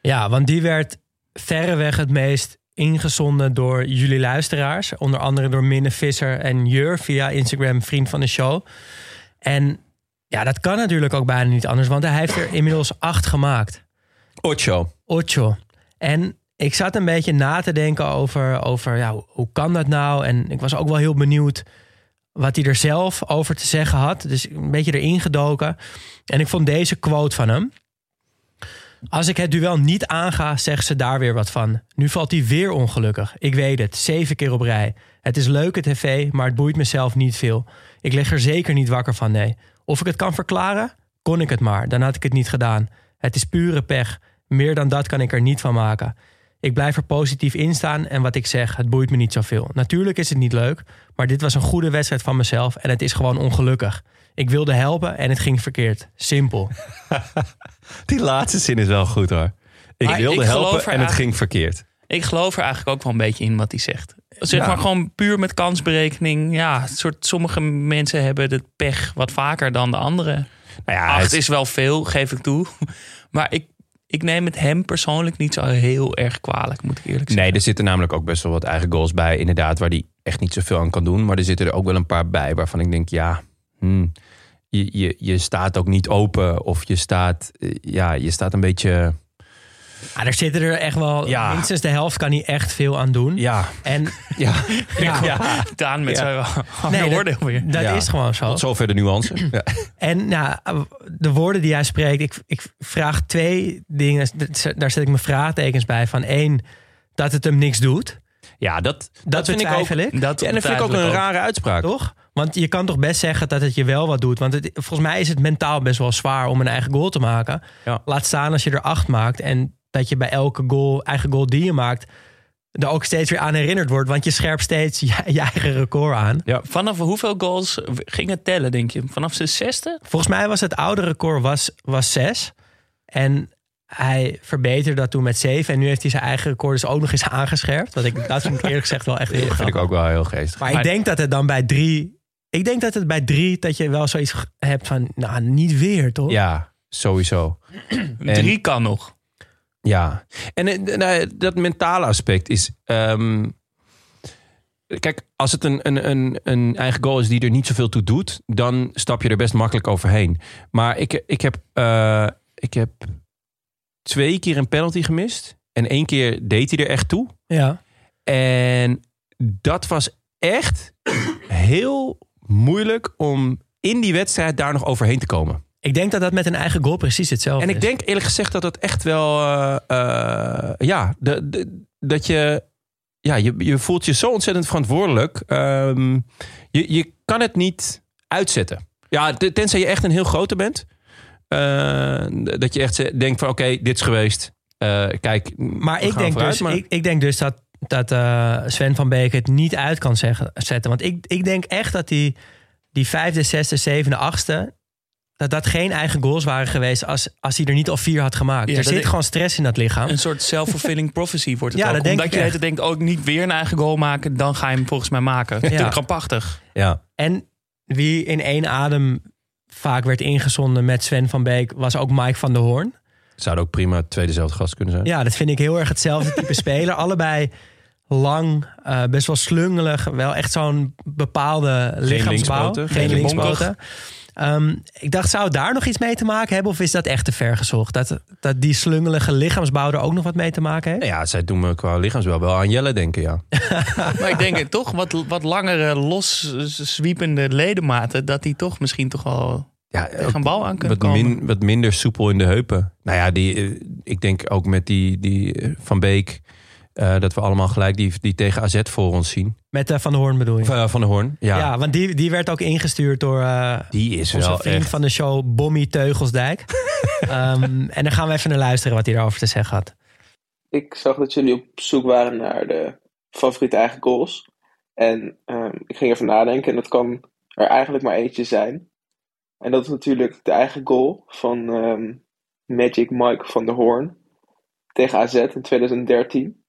Ja, want die werd verreweg het meest ingezonden door jullie luisteraars. Onder andere door Minne Visser en Jur via Instagram, vriend van de show. En ja, dat kan natuurlijk ook bijna niet anders, want hij heeft er inmiddels acht gemaakt. Ocho. Ocho. En ik zat een beetje na te denken over, over ja, hoe- kan dat nou? En ik was ook wel heel benieuwd wat hij er zelf over te zeggen had. Dus een beetje erin gedoken. En ik vond deze quote van hem. Als ik het duel niet aanga, zegt ze daar weer wat van. Nu valt hij weer ongelukkig. Ik weet het, zeven keer op rij. Het is leuke tv, maar het boeit mezelf niet veel. Ik lig er zeker niet wakker van, nee. Of ik het kan verklaren? Kon ik het maar, dan had ik het niet gedaan. Het is pure pech. Meer dan dat kan ik er niet van maken. Ik blijf er positief in staan en wat ik zeg, het boeit me niet zoveel. Natuurlijk is het niet leuk, maar dit was een goede wedstrijd van mezelf en het is gewoon ongelukkig. Ik wilde helpen en het ging verkeerd. Simpel. Die laatste zin is wel goed hoor. Ik Maar wilde ik helpen en het ging verkeerd. Ik geloof er eigenlijk ook wel een beetje in wat hij zegt. Zeg Ja. maar gewoon puur met kansberekening. Ja, het soort, sommige mensen hebben de pech wat vaker dan de anderen. Nou ja, Acht het- is wel veel, geef ik toe. Maar ik, ik neem het hem persoonlijk niet zo heel erg kwalijk, moet ik eerlijk zeggen. Nee, er zitten namelijk ook best wel wat eigen goals bij. Inderdaad, waar hij echt niet zoveel aan kan doen. Maar er zitten er ook wel een paar bij waarvan ik denk, ja, hmm, je, je, je staat ook niet open. Of je staat, eh, ja, je staat een beetje, Ah, er zitten er echt wel, Ja. minstens de helft kan hij echt veel aan doen. ja, En ja. ja, Ja, Daan met Ja. zijn Nee, dat- oordeel weer. dat Ja. is gewoon zo. Tot zover de nuance. Ja. En nou, de woorden die hij spreekt, ik, ik vraag twee dingen. Daar zet ik mijn vraagtekens bij. Van één, dat het hem niks doet. Ja, dat, dat, Dat, vind ik ook. betwijfel ik. Dat Ja, en dat vind ik ook een rare uitspraak. Toch? Want je kan toch best zeggen dat het je wel wat doet. Want het, volgens mij is het mentaal best wel zwaar om een eigen goal te maken. Ja. Laat staan als je er acht maakt. En dat je bij elke goal, eigen goal die je maakt... er ook steeds weer aan herinnerd wordt. Want je scherpt steeds je, je eigen record aan. Vanaf hoeveel goals ging het tellen, denk je? Vanaf zijn zesde? Volgens mij was het oude record was, was zes. En hij verbeterde dat toen met 7. En nu heeft hij zijn eigen record dus ook nog eens aangescherpt. Dat, ik, dat vind ik eerlijk gezegd wel echt heel Dat vind ik ook wel heel geestig. Maar ik denk dat het dan bij drie... Ik denk dat het bij drie dat je wel zoiets hebt van... Nou, niet weer, toch? Ja, sowieso. Drie kan nog. Ja, en eh, nou, dat mentale aspect is. ehm, kijk, als het een, een, een, een eigen goal is die er niet zoveel toe doet, dan stap je er best makkelijk overheen. Maar ik, ik, heb, eh, ik heb twee keer een penalty gemist. En één keer deed hij er echt toe. Ja. En dat was echt heel moeilijk om in die wedstrijd daar nog overheen te komen. Ik denk dat dat met een eigen goal precies hetzelfde En ik is. denk eerlijk gezegd dat dat echt wel. eh, eh, ja, de, de- dat je. Ja, je, je voelt je zo ontzettend verantwoordelijk. Ehm, je, je kan het niet uitzetten. Ja, te- tenzij je echt een heel grote bent. Eh, dat je echt denkt van oké, dit is geweest. Kijk, Maar ik denk, vooruit, dus, maar- ik, ik denk dus dat, dat Sven van Beek het niet uit kan zeggen, zetten. Want ik, ik denk echt dat die, die vijfde, zesde, zevende, achtste... dat dat geen eigen goals waren geweest als, als hij er niet al vier had gemaakt. Ja, er zit ik- gewoon stress in dat lichaam. Een soort self-fulfilling prophecy wordt het Ja, ook. dat denk Omdat ik je denkt, ook niet weer een eigen goal maken, dan ga je hem volgens mij maken. Ja. Krampachtig. Ja, En wie in één adem vaak werd ingezonden met Sven van Beek... was ook Mike van der Hoorn. zou ook prima tweede zelfde gast kunnen zijn. Ja, dat vind ik heel erg hetzelfde type speler. Allebei lang, eh, best wel slungelig. Wel echt zo'n bepaalde lichaamsbouw. linkspoten, Geen geen linkspoten. Ehm, ik dacht, zou het daar nog iets mee te maken hebben? Of is dat echt te ver gezocht? Dat, dat die slungelige lichaamsbouw er ook nog wat mee te maken heeft? Nou ja, zij doen me qua lichaamsbel wel aan Jelle denken, ja. Maar ik denk het toch, wat, wat langere, los zwiepende ledematen, dat die toch misschien toch wel ja tegen een bal aan kunnen wat, komen. min, wat minder soepel in de heupen. Nou ja, die, eh, ik denk ook met die, die eh, Van Beek... eh, dat we allemaal gelijk die, die tegen AZ voor ons zien. Met eh, Van der Hoorn bedoel je? Of, eh, van de Hoorn, ja. ja. want die, die werd ook ingestuurd door eh, Die is onze wel vriend echt... van de show, Bommy Teugelsdijk. Ehm, en dan gaan we even naar luisteren wat hij daarover te zeggen had. Ik zag dat jullie op zoek waren naar de favoriete eigen goals. En ehm, ik ging even nadenken en dat kan er eigenlijk maar eentje zijn. En dat is natuurlijk de eigen goal van ehm, Magic Mike van der Hoorn tegen AZ in 2013.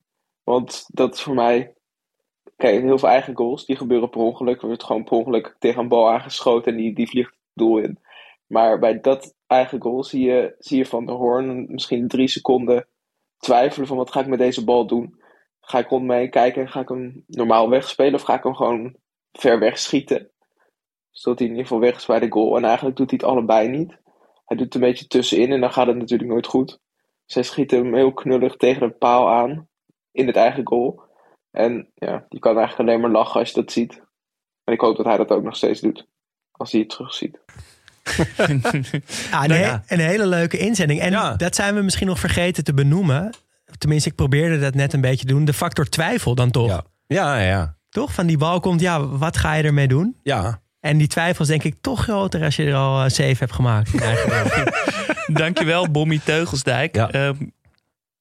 Want dat is voor mij... Kijk, heel veel eigen goals, die gebeuren per ongeluk. Er wordt gewoon per ongeluk tegen een bal aangeschoten en die, die vliegt het doel in. Maar bij dat eigen goal zie je, zie je van der Hoorn misschien drie seconden twijfelen van wat ga ik met deze bal doen. Ga ik rond me heen kijken en ga ik hem normaal wegspelen of ga ik hem gewoon ver weg schieten. Zodat hij in ieder geval weg is bij de goal. En eigenlijk doet hij het allebei niet. Hij doet het een beetje tussenin en dan gaat het natuurlijk nooit goed. Zij schieten hem heel knullig tegen de paal aan in het eigen goal. En ja, je kan eigenlijk alleen maar lachen als je dat ziet. En ik hoop dat hij dat ook nog steeds doet. Als hij het terugziet. Ah, een, Nou he- ja. een hele leuke inzending. En Ja. dat zijn we misschien nog vergeten te benoemen. Tenminste, ik probeerde dat net een beetje te doen. De factor twijfel dan toch? Ja. Ja, ja, Toch? Van die bal komt, ja, wat ga je ermee doen? ja. En die twijfel is denk ik toch groter als je er al eh, zeven hebt gemaakt. Dankjewel, Bommy Teugelsdijk. Ja. Ehm,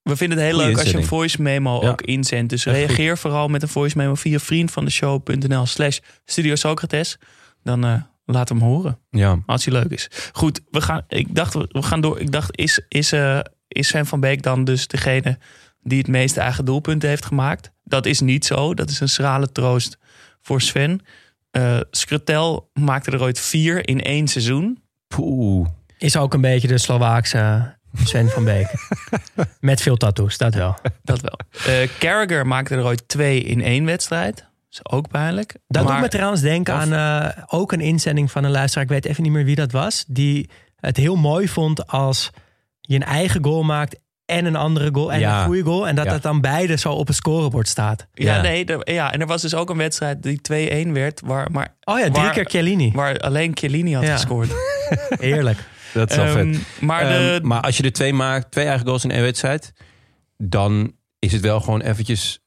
we vinden het heel Goeie leuk als je een voice memo Ja. ook inzendt. Dus Echt reageer vooral met een voice memo via vriendvandeshow.nl slash Studio Socrates. Dan eh laat hem horen, ja. als hij leuk is. Goed, we gaan, ik dacht, we gaan door. Ik dacht, is, is, eh, is Sven van Beek dan dus degene die het meeste eigen doelpunten heeft gemaakt? Dat is niet zo. Dat is een schrale troost voor Sven. Eh Skrutel maakte er ooit vier in één seizoen. Poeh. Is ook een beetje de Slovaakse Sven van Beek. Met veel tattoos, dat wel. Dat wel. Eh Carragher maakte er ooit twee in één wedstrijd. Dat is ook pijnlijk. Dat Maar- doet me trouwens denken Of- aan eh, ook een inzending van een luisteraar. Ik weet even niet meer wie dat was. Die het heel mooi vond als je een eigen goal maakt en een andere goal en Ja. een goede goal. En dat Ja. dat dan beide zo op het scorebord staat. Ja, Ja. nee. er- ja, en er was dus ook een wedstrijd die 2-1 werd. Waar, maar, Oh ja, drie Waar- keer Chiellini. waar alleen Chiellini had Ja. gescoord. Heerlijk. Dat is wel Ehm, vet. maar de, Ehm, maar als je er twee maakt, twee eigen goals in één wedstrijd, dan is het wel gewoon eventjes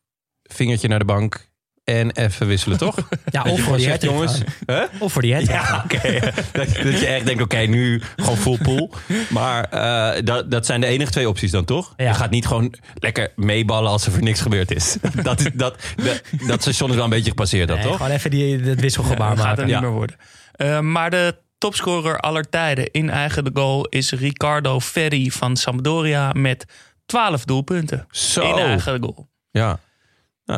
vingertje naar de bank en even wisselen, toch? Ja, Dat of voor zegt, jongens. Hè? Of voor die hat Ja, oké. dat, dat je echt denkt, oké, nu gewoon full pool. Maar eh, dat, dat zijn de enige twee opties dan, toch? Ja. Je gaat niet gewoon lekker meeballen als er voor niks gebeurd is. dat, is dat, dat, dat station is wel een beetje gepasseerd, dan, Nee, toch? Gewoon even die, dat wisselgebaar gaat er maken. niet Ja. meer worden. Eh, maar de topscorer aller tijden in eigen goal is Ricardo Ferri van Sampdoria met 12 doelpunten Zo. in eigen goal. Ja. Nou,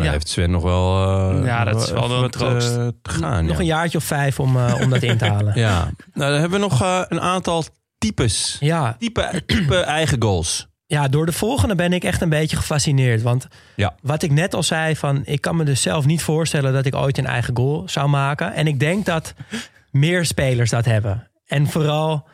dan Ja. heeft Sven nog wel... eh, Ja, dat is wel een troost. eh, te gaan. Nog ja. een jaartje of vijf om, eh, om dat in te halen. Ja. Nou, dan hebben we nog eh, een aantal types. Ja, Type, type eigen goals. ja, door de volgende ben ik echt een beetje gefascineerd. Want Ja. wat ik net al zei, van, ik kan me dus zelf niet voorstellen dat ik ooit een eigen goal zou maken. En ik denk dat meer spelers dat hebben. En vooral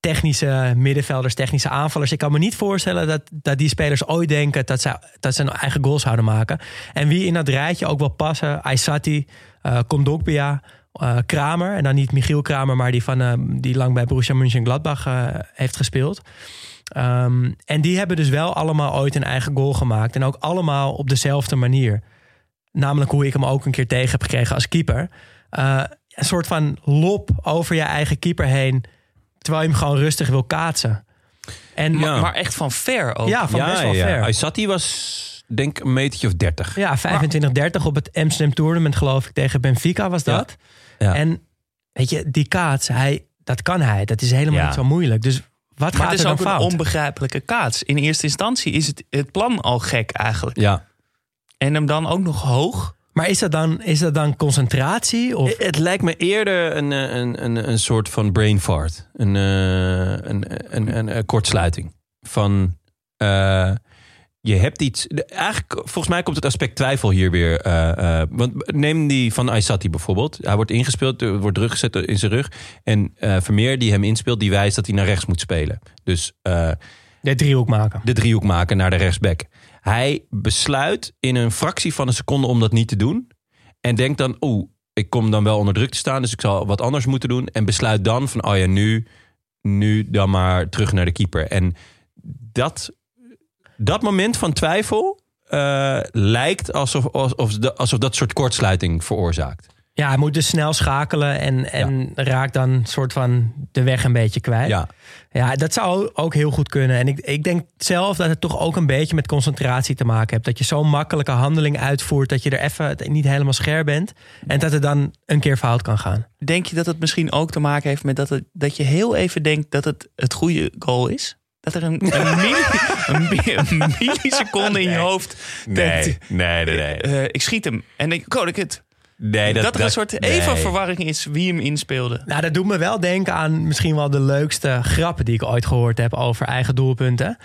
technische middenvelders, technische aanvallers. Ik kan me niet voorstellen dat, dat die spelers ooit denken dat ze, dat ze een eigen goal zouden maken. En wie in dat rijtje ook wel passen, Aysati, eh, Kramer. En dan niet Michiel Kramer, maar die, van, eh, die lang bij Borussia Mönchengladbach eh heeft gespeeld. Ehm, en die hebben dus wel allemaal ooit een eigen goal gemaakt. En ook allemaal op dezelfde manier. Namelijk hoe ik hem ook een keer tegen heb gekregen als keeper. Een soort van lop over je eigen keeper heen. Terwijl je hem gewoon rustig wil kaatsen. En Ja. Maar, maar echt van ver ook. ja, van ja, best wel ja. ver. Aysati was, denk ik, een metertje of 30. Ja, 25-30 op het Amsterdam Tournament geloof ik tegen Benfica was dat. Ja. En weet je, die kaats, hij, dat kan hij. Dat is helemaal Ja. niet zo moeilijk. Dus wat Maar gaat het is er ook dan een fout? onbegrijpelijke kaats. In eerste instantie is het, het plan al gek eigenlijk. Ja. En hem dan ook nog hoog. Maar is dat dan, is dat dan concentratie? Of? Het lijkt me eerder een, eh, een, een, een soort van brain fart. Een, eh, een, een, een, een kortsluiting. Van eh, je hebt iets. Eigenlijk, volgens mij komt het aspect twijfel hier weer. want neem die van Aysati bijvoorbeeld. Hij wordt ingespeeld, wordt druk gezet in zijn rug. En Vermeer, die hem inspeelt, die wijst dat hij naar rechts moet spelen. Dus De driehoek maken. de driehoek maken naar de rechtsback. Hij besluit in een fractie van een seconde om dat niet te doen. En denkt dan, oeh, ik kom dan wel onder druk te staan, dus ik zal wat anders moeten doen. En besluit dan van, oh ja, nu, nu dan maar terug naar de keeper. En dat, dat moment van twijfel eh, lijkt alsof, alsof, alsof dat soort kortsluiting veroorzaakt. Ja, hij moet dus snel schakelen en, en raakt dan soort van de weg een beetje kwijt. Ja, Ja, dat zou ook heel goed kunnen. En ik, ik denk zelf dat het toch ook een beetje met concentratie te maken hebt. Dat je zo'n makkelijke handeling uitvoert dat je er even niet helemaal scherp bent. En dat het dan een keer fout kan gaan. Denk je dat het misschien ook te maken heeft met dat, het, dat je heel even denkt dat het het goede goal is? Dat er een, een, milli- een, mi- een milliseconde in je hoofd denkt... nee, nee, nee. eh, ik schiet hem. En denk, oh, ik het. Nee Dat, er een soort even nee. verwarring is wie hem inspeelde. Nou, dat doet me wel denken aan misschien wel de leukste grappen die ik ooit gehoord heb over eigen doelpunten.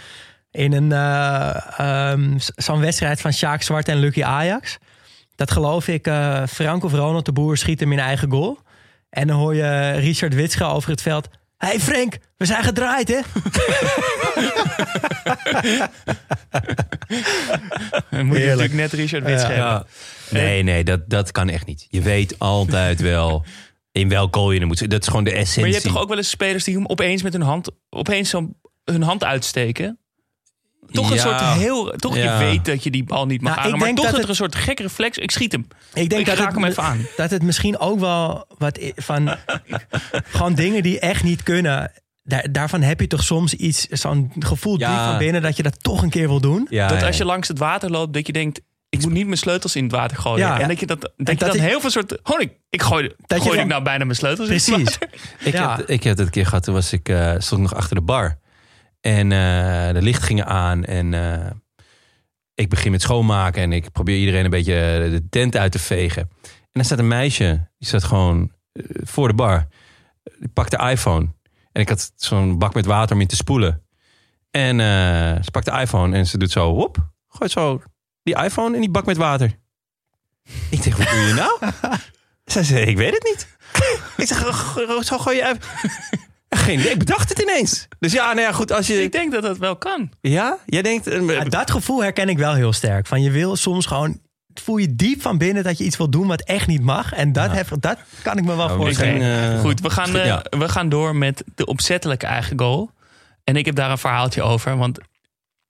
In een eh, ehm, zo'n wedstrijd van Sjaak Zwart en Lucky Ajax. Dat geloof ik, eh Frank of Ronald de Boer schiet hem in eigen goal. En dan hoor je Richard Witsche over het veld. Hé hey Frank, we zijn gedraaid hè? Dan moet je natuurlijk net Richard Wits geven. Ja. Nee, nee, dat, dat kan echt niet. Je weet altijd wel in welk goal je hem moet. Dat is gewoon de essentie. Maar je hebt toch ook wel eens spelers die hem opeens met hun hand, opeens zo hun hand uitsteken? Toch een Ja. soort heel. Toch Ja. je weet dat je die bal niet mag Nou, ik halen. Maar denk toch dat dat er een soort gek reflex. Ik schiet hem. Ik denk Ik dat raak het, hem even aan. Dat het misschien ook wel wat van. gewoon dingen die echt niet kunnen. Daar, daarvan heb je toch soms iets, zo'n gevoel Ja. diep van binnen dat je dat toch een keer wil doen. Ja, dat ja. als je langs het water loopt, dat je denkt. Ik moet niet mijn sleutels in het water gooien. Ja. En dat je, dat, dat je dat dan je- heel veel soort. Ik, ik gooi, je gooi ik nou bijna mijn sleutels in het Precies. water? Ik, Ja. heb, ik heb het een keer gehad, toen was ik, eh, stond ik nog achter de bar. En eh, de lichten gingen aan en eh, ik begin met schoonmaken. En ik probeer iedereen een beetje eh, de tent uit te vegen. En dan staat een meisje, die staat gewoon voor de bar. Die pakt de iPhone. En ik had zo'n bak met water om in te spoelen. En ze pakt de iPhone en ze doet zo, hop, gooit zo die iPhone in die bak met water. Ik denk, wat doe je nou? Zij zei, ik weet het niet. ik zeg, "Go- zo gooi je. Geen idee, ik bedacht het ineens. Dus ja, nou ja, goed, als je... Ik denk dat dat wel kan. Ja, jij denkt... eh, Ja, dat gevoel herken ik wel heel sterk. Van je wil soms gewoon. Voel je diep van binnen dat je iets wil doen wat echt niet mag. En dat, heb, dat kan ik me wel Nou, voorstellen. eh, Goed, we gaan, eh, we gaan door met de opzettelijke eigen goal. En ik heb daar een verhaaltje over. Want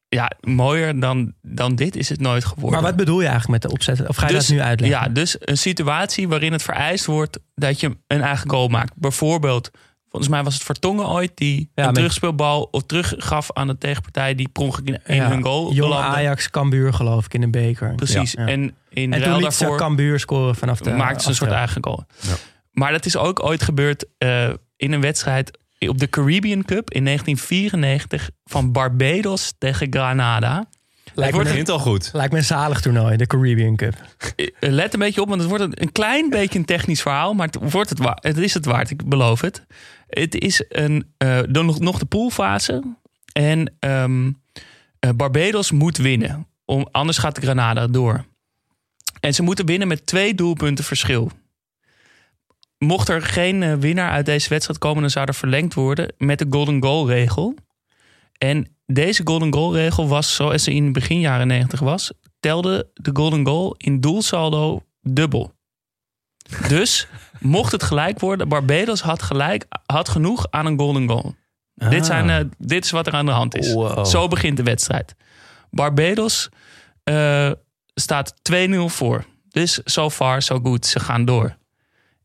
ja, mooier dan, dan dit is het nooit geworden. Maar wat bedoel je eigenlijk met de opzet? Of ga je Dus- dat nu uitleggen? Ja, dus een situatie waarin het vereist wordt dat je een eigen goal maakt. Bijvoorbeeld, volgens mij was het Vertongen ooit die Ja, een met- terugspeelbal of teruggaf aan de tegenpartij die per ongeluk in, Ja, hun goal Jong. Ajax, Cambuur geloof ik in een beker. Precies. Ja. En in En toen ruil liet ze daarvoor Cambuur scoren vanaf de maakte ze een soort eigen goal. Maar dat is ook ooit gebeurd eh, in een wedstrijd op de Caribbean Cup in 1994 van Barbados tegen Granada. Lijkt Het een, Begint al goed. lijkt me een zalig toernooi, de Caribbean Cup. Eh, Let een beetje op, want het wordt een, een klein beetje een technisch verhaal, maar het, wordt het, wa- het is het waard, ik beloof het. Het is een, eh, dan nog, nog de poolfase en eh, Barbados moet winnen, anders gaat Granada door. En ze moeten winnen met twee doelpunten verschil. Mocht er geen eh, winnaar uit deze wedstrijd komen, dan zou er verlengd worden met de golden goal regel. En deze golden goal regel was zoals ze in begin jaren 90 was, telde de golden goal in doelsaldo dubbel. Dus mocht het gelijk worden, Barbados had, gelijk, had genoeg aan een golden goal. Dit, zijn, eh, dit is wat er aan de hand is. Wow. Zo begint de wedstrijd. Barbados eh, staat 2-0 voor. Dus so far, so good. Ze gaan door.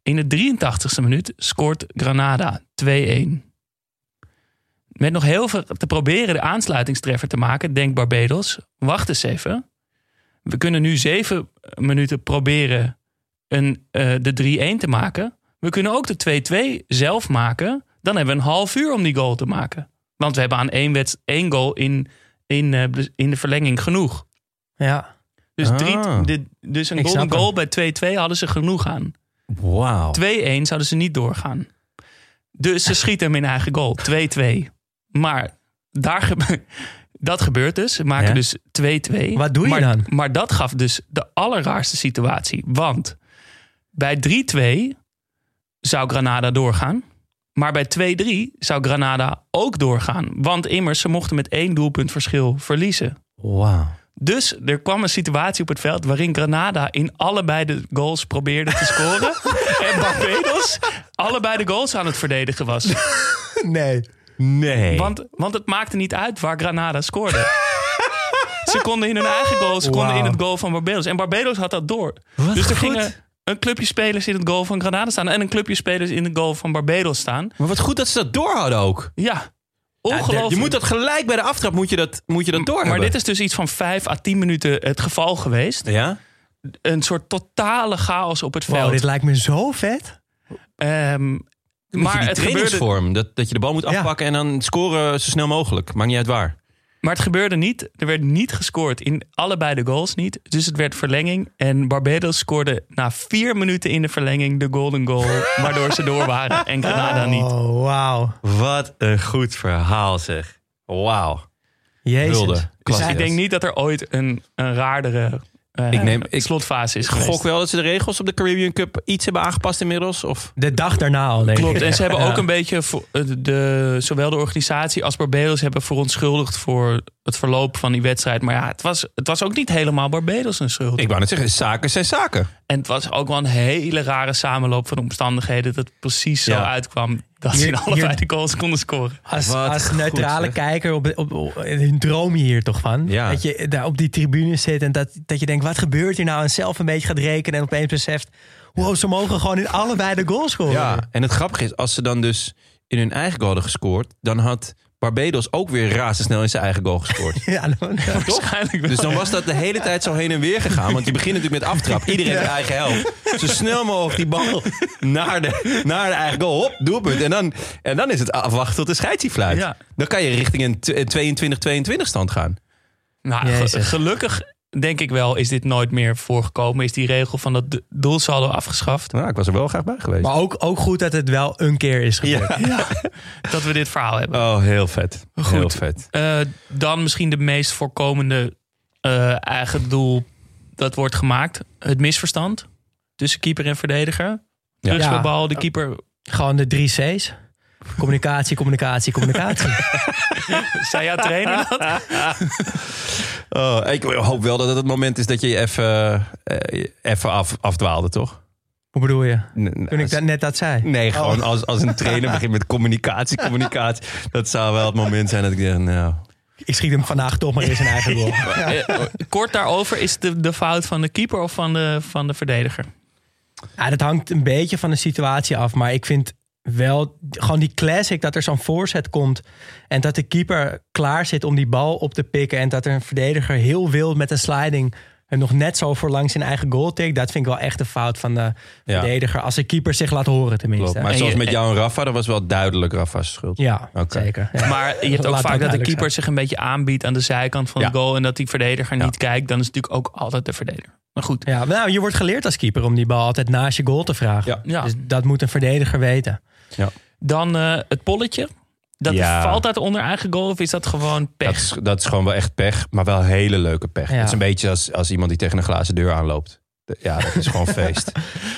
In de 83ste minuut scoort Granada 2-1. Met nog heel veel te proberen de aansluitingstreffer te maken, denkt Barbados. Wacht eens even. We kunnen nu zeven minuten proberen een, eh, de 3-1 te maken. We kunnen ook de 2-2 zelf maken. Dan hebben we een half uur om die goal te maken. Want we hebben aan één, wedst- één goal in, in, eh, in de verlenging genoeg. Ja. Dus, Ah. drie, de, dus een golden goal bij 2-2 hadden ze genoeg aan. Wauw. 2-1 zouden ze niet doorgaan. Dus ze schieten hem in eigen goal. 2-2. Maar daar gebe- dat gebeurt dus. Ze maken Ja. dus 2-2. Wat doe je maar, dan? Maar dat gaf dus de allerraarste situatie. Want bij 3-2 zou Granada doorgaan. Maar bij 2-3 zou Granada ook doorgaan. Want immers, ze mochten met één doelpunt verschil verliezen. Wauw. Dus er kwam een situatie op het veld waarin Granada in allebei de goals probeerde te scoren. en Barbados allebei de goals aan het verdedigen was. Nee. Nee. Want, want het maakte niet uit waar Granada scoorde. ze konden in hun eigen goal, ze konden in het goal van Barbados. En Barbados had dat door. Wat dus er goed. gingen een clubje spelers in het goal van Granada staan en een clubje spelers in het goal van Barbados staan. Maar wat goed dat ze dat doorhouden ook. Ja, ongelooflijk. Je moet dat gelijk bij de aftrap moet je dat, moet je dat door maar dit is dus iets van 5 à 10 minuten het geval geweest. Ja? Een soort totale chaos op het veld. Wow, dit lijkt me zo vet. Ehm, Maar het gebeurde, trainingsvorm, dat, dat je de bal moet Ja. afpakken en dan scoren zo snel mogelijk. Maakt niet uit waar. Maar het gebeurde niet. Er werd niet gescoord in allebei de goals niet. Dus het werd verlenging. En Barbados scoorde na vier minuten in de verlenging de golden goal. waardoor ze door waren en Granada niet. Oh, wauw. Wat een goed verhaal zeg. Wauw. Jezus. Dus ik denk niet dat er ooit een, een raardere eh, Ik neem- ik slotfase is geweest. gok wel dat ze de regels op de Caribbean Cup iets hebben aangepast inmiddels. Of... De dag daarna al, denk Klopt, ik. en ze hebben Ja. ook een beetje, voor- eh, de, zowel de organisatie als Barbados hebben verontschuldigd voor het verloop van die wedstrijd. Maar ja, het was, het was ook niet helemaal Barbados een schuld. Ik wou net zeggen, zaken zijn zaken. En het was ook wel een hele rare samenloop van omstandigheden. Dat het precies zo Ja. uitkwam dat ze in allebei hier- de goals konden scoren. Als, als goed, neutrale zeg. kijker op, op, op, een droom je hier toch van. Ja. Dat je daar op die tribune zit en dat, dat je denkt, wat gebeurt hier nou? En zelf een beetje gaat rekenen en opeens beseft... Wow, ze mogen gewoon in allebei de goals scoren. Ja, en het grappige is, als ze dan dus in hun eigen goal hadden gescoord, dan had Barbados ook weer razendsnel in zijn eigen goal gescoord. Ja, dan- Waarschijnlijk wel. Dus dan was dat de hele tijd zo heen en weer gegaan. Want je begint natuurlijk met aftrap. Iedereen zijn eigen helft. Zo snel mogelijk die bal naar de, naar de eigen goal. Hop, doelpunt. En dan, en dan is het afwachten tot de scheidsie fluit. Ja. Dan kan je richting een tw- 22-22 stand gaan. Nou, Jezus. gelukkig denk ik wel is dit nooit meer voorgekomen. Is die regel van dat do- doelsaldo afgeschaft. Nou, ik was er wel graag bij geweest. Maar ook, ook goed dat het wel een keer is gebeurd. ja. Dat we dit verhaal hebben. Oh, heel vet. Heel Goed. vet. Eh, dan misschien de meest voorkomende eh, eigen doel dat wordt gemaakt. Het misverstand tussen keeper en verdediger. Terugspelbal, de keeper. Gewoon de drie C's. Communicatie, communicatie, communicatie. Zei jouw trainer dat? Oh, ik hoop wel dat het het moment is dat je je even, eh, even af, afdwaalde, toch? Hoe bedoel je? N- Toen ik dat net dat zei. Nee, gewoon Oh. als, als een trainer begint met communicatie, communicatie. Dat zou wel het moment zijn dat ik denk, nou... Ik schiet hem vandaag toch maar in zijn eigen goal. Eh, kort daarover, is het de, de fout van de keeper of van de, van de verdediger? Ja, dat hangt een beetje van de situatie af. Maar ik vind wel gewoon die classic dat er zo'n voorzet komt. En dat de keeper klaar zit om die bal op te pikken. En dat er een verdediger heel wild met een sliding En nog net zo voor langs zijn eigen goal tik. Dat vind ik wel echt een fout van de Ja. verdediger. Als de keeper zich laat horen tenminste. Klopt. Maar En zoals je- met jou en Rafa, dat was wel duidelijk Rafa's schuld. Ja, zeker. Ja. Maar je hebt ook vaak dat de keeper zijn. zich een beetje aanbiedt aan de zijkant van Ja. de goal. En dat die verdediger Ja. niet kijkt. Dan is het natuurlijk ook altijd de verdediger. Maar goed. Ja, nou, je wordt geleerd als keeper om die bal altijd naast je goal te vragen. Ja. Ja. Dus dat moet een verdediger weten. Dan eh, het polletje. Dat Ja. valt dat onder eigen goal of is dat gewoon pech? Dat is, dat is gewoon wel echt pech, maar wel hele leuke pech. Ja. Het is een beetje als, als iemand die tegen een glazen deur aanloopt. Ja, dat is gewoon feest.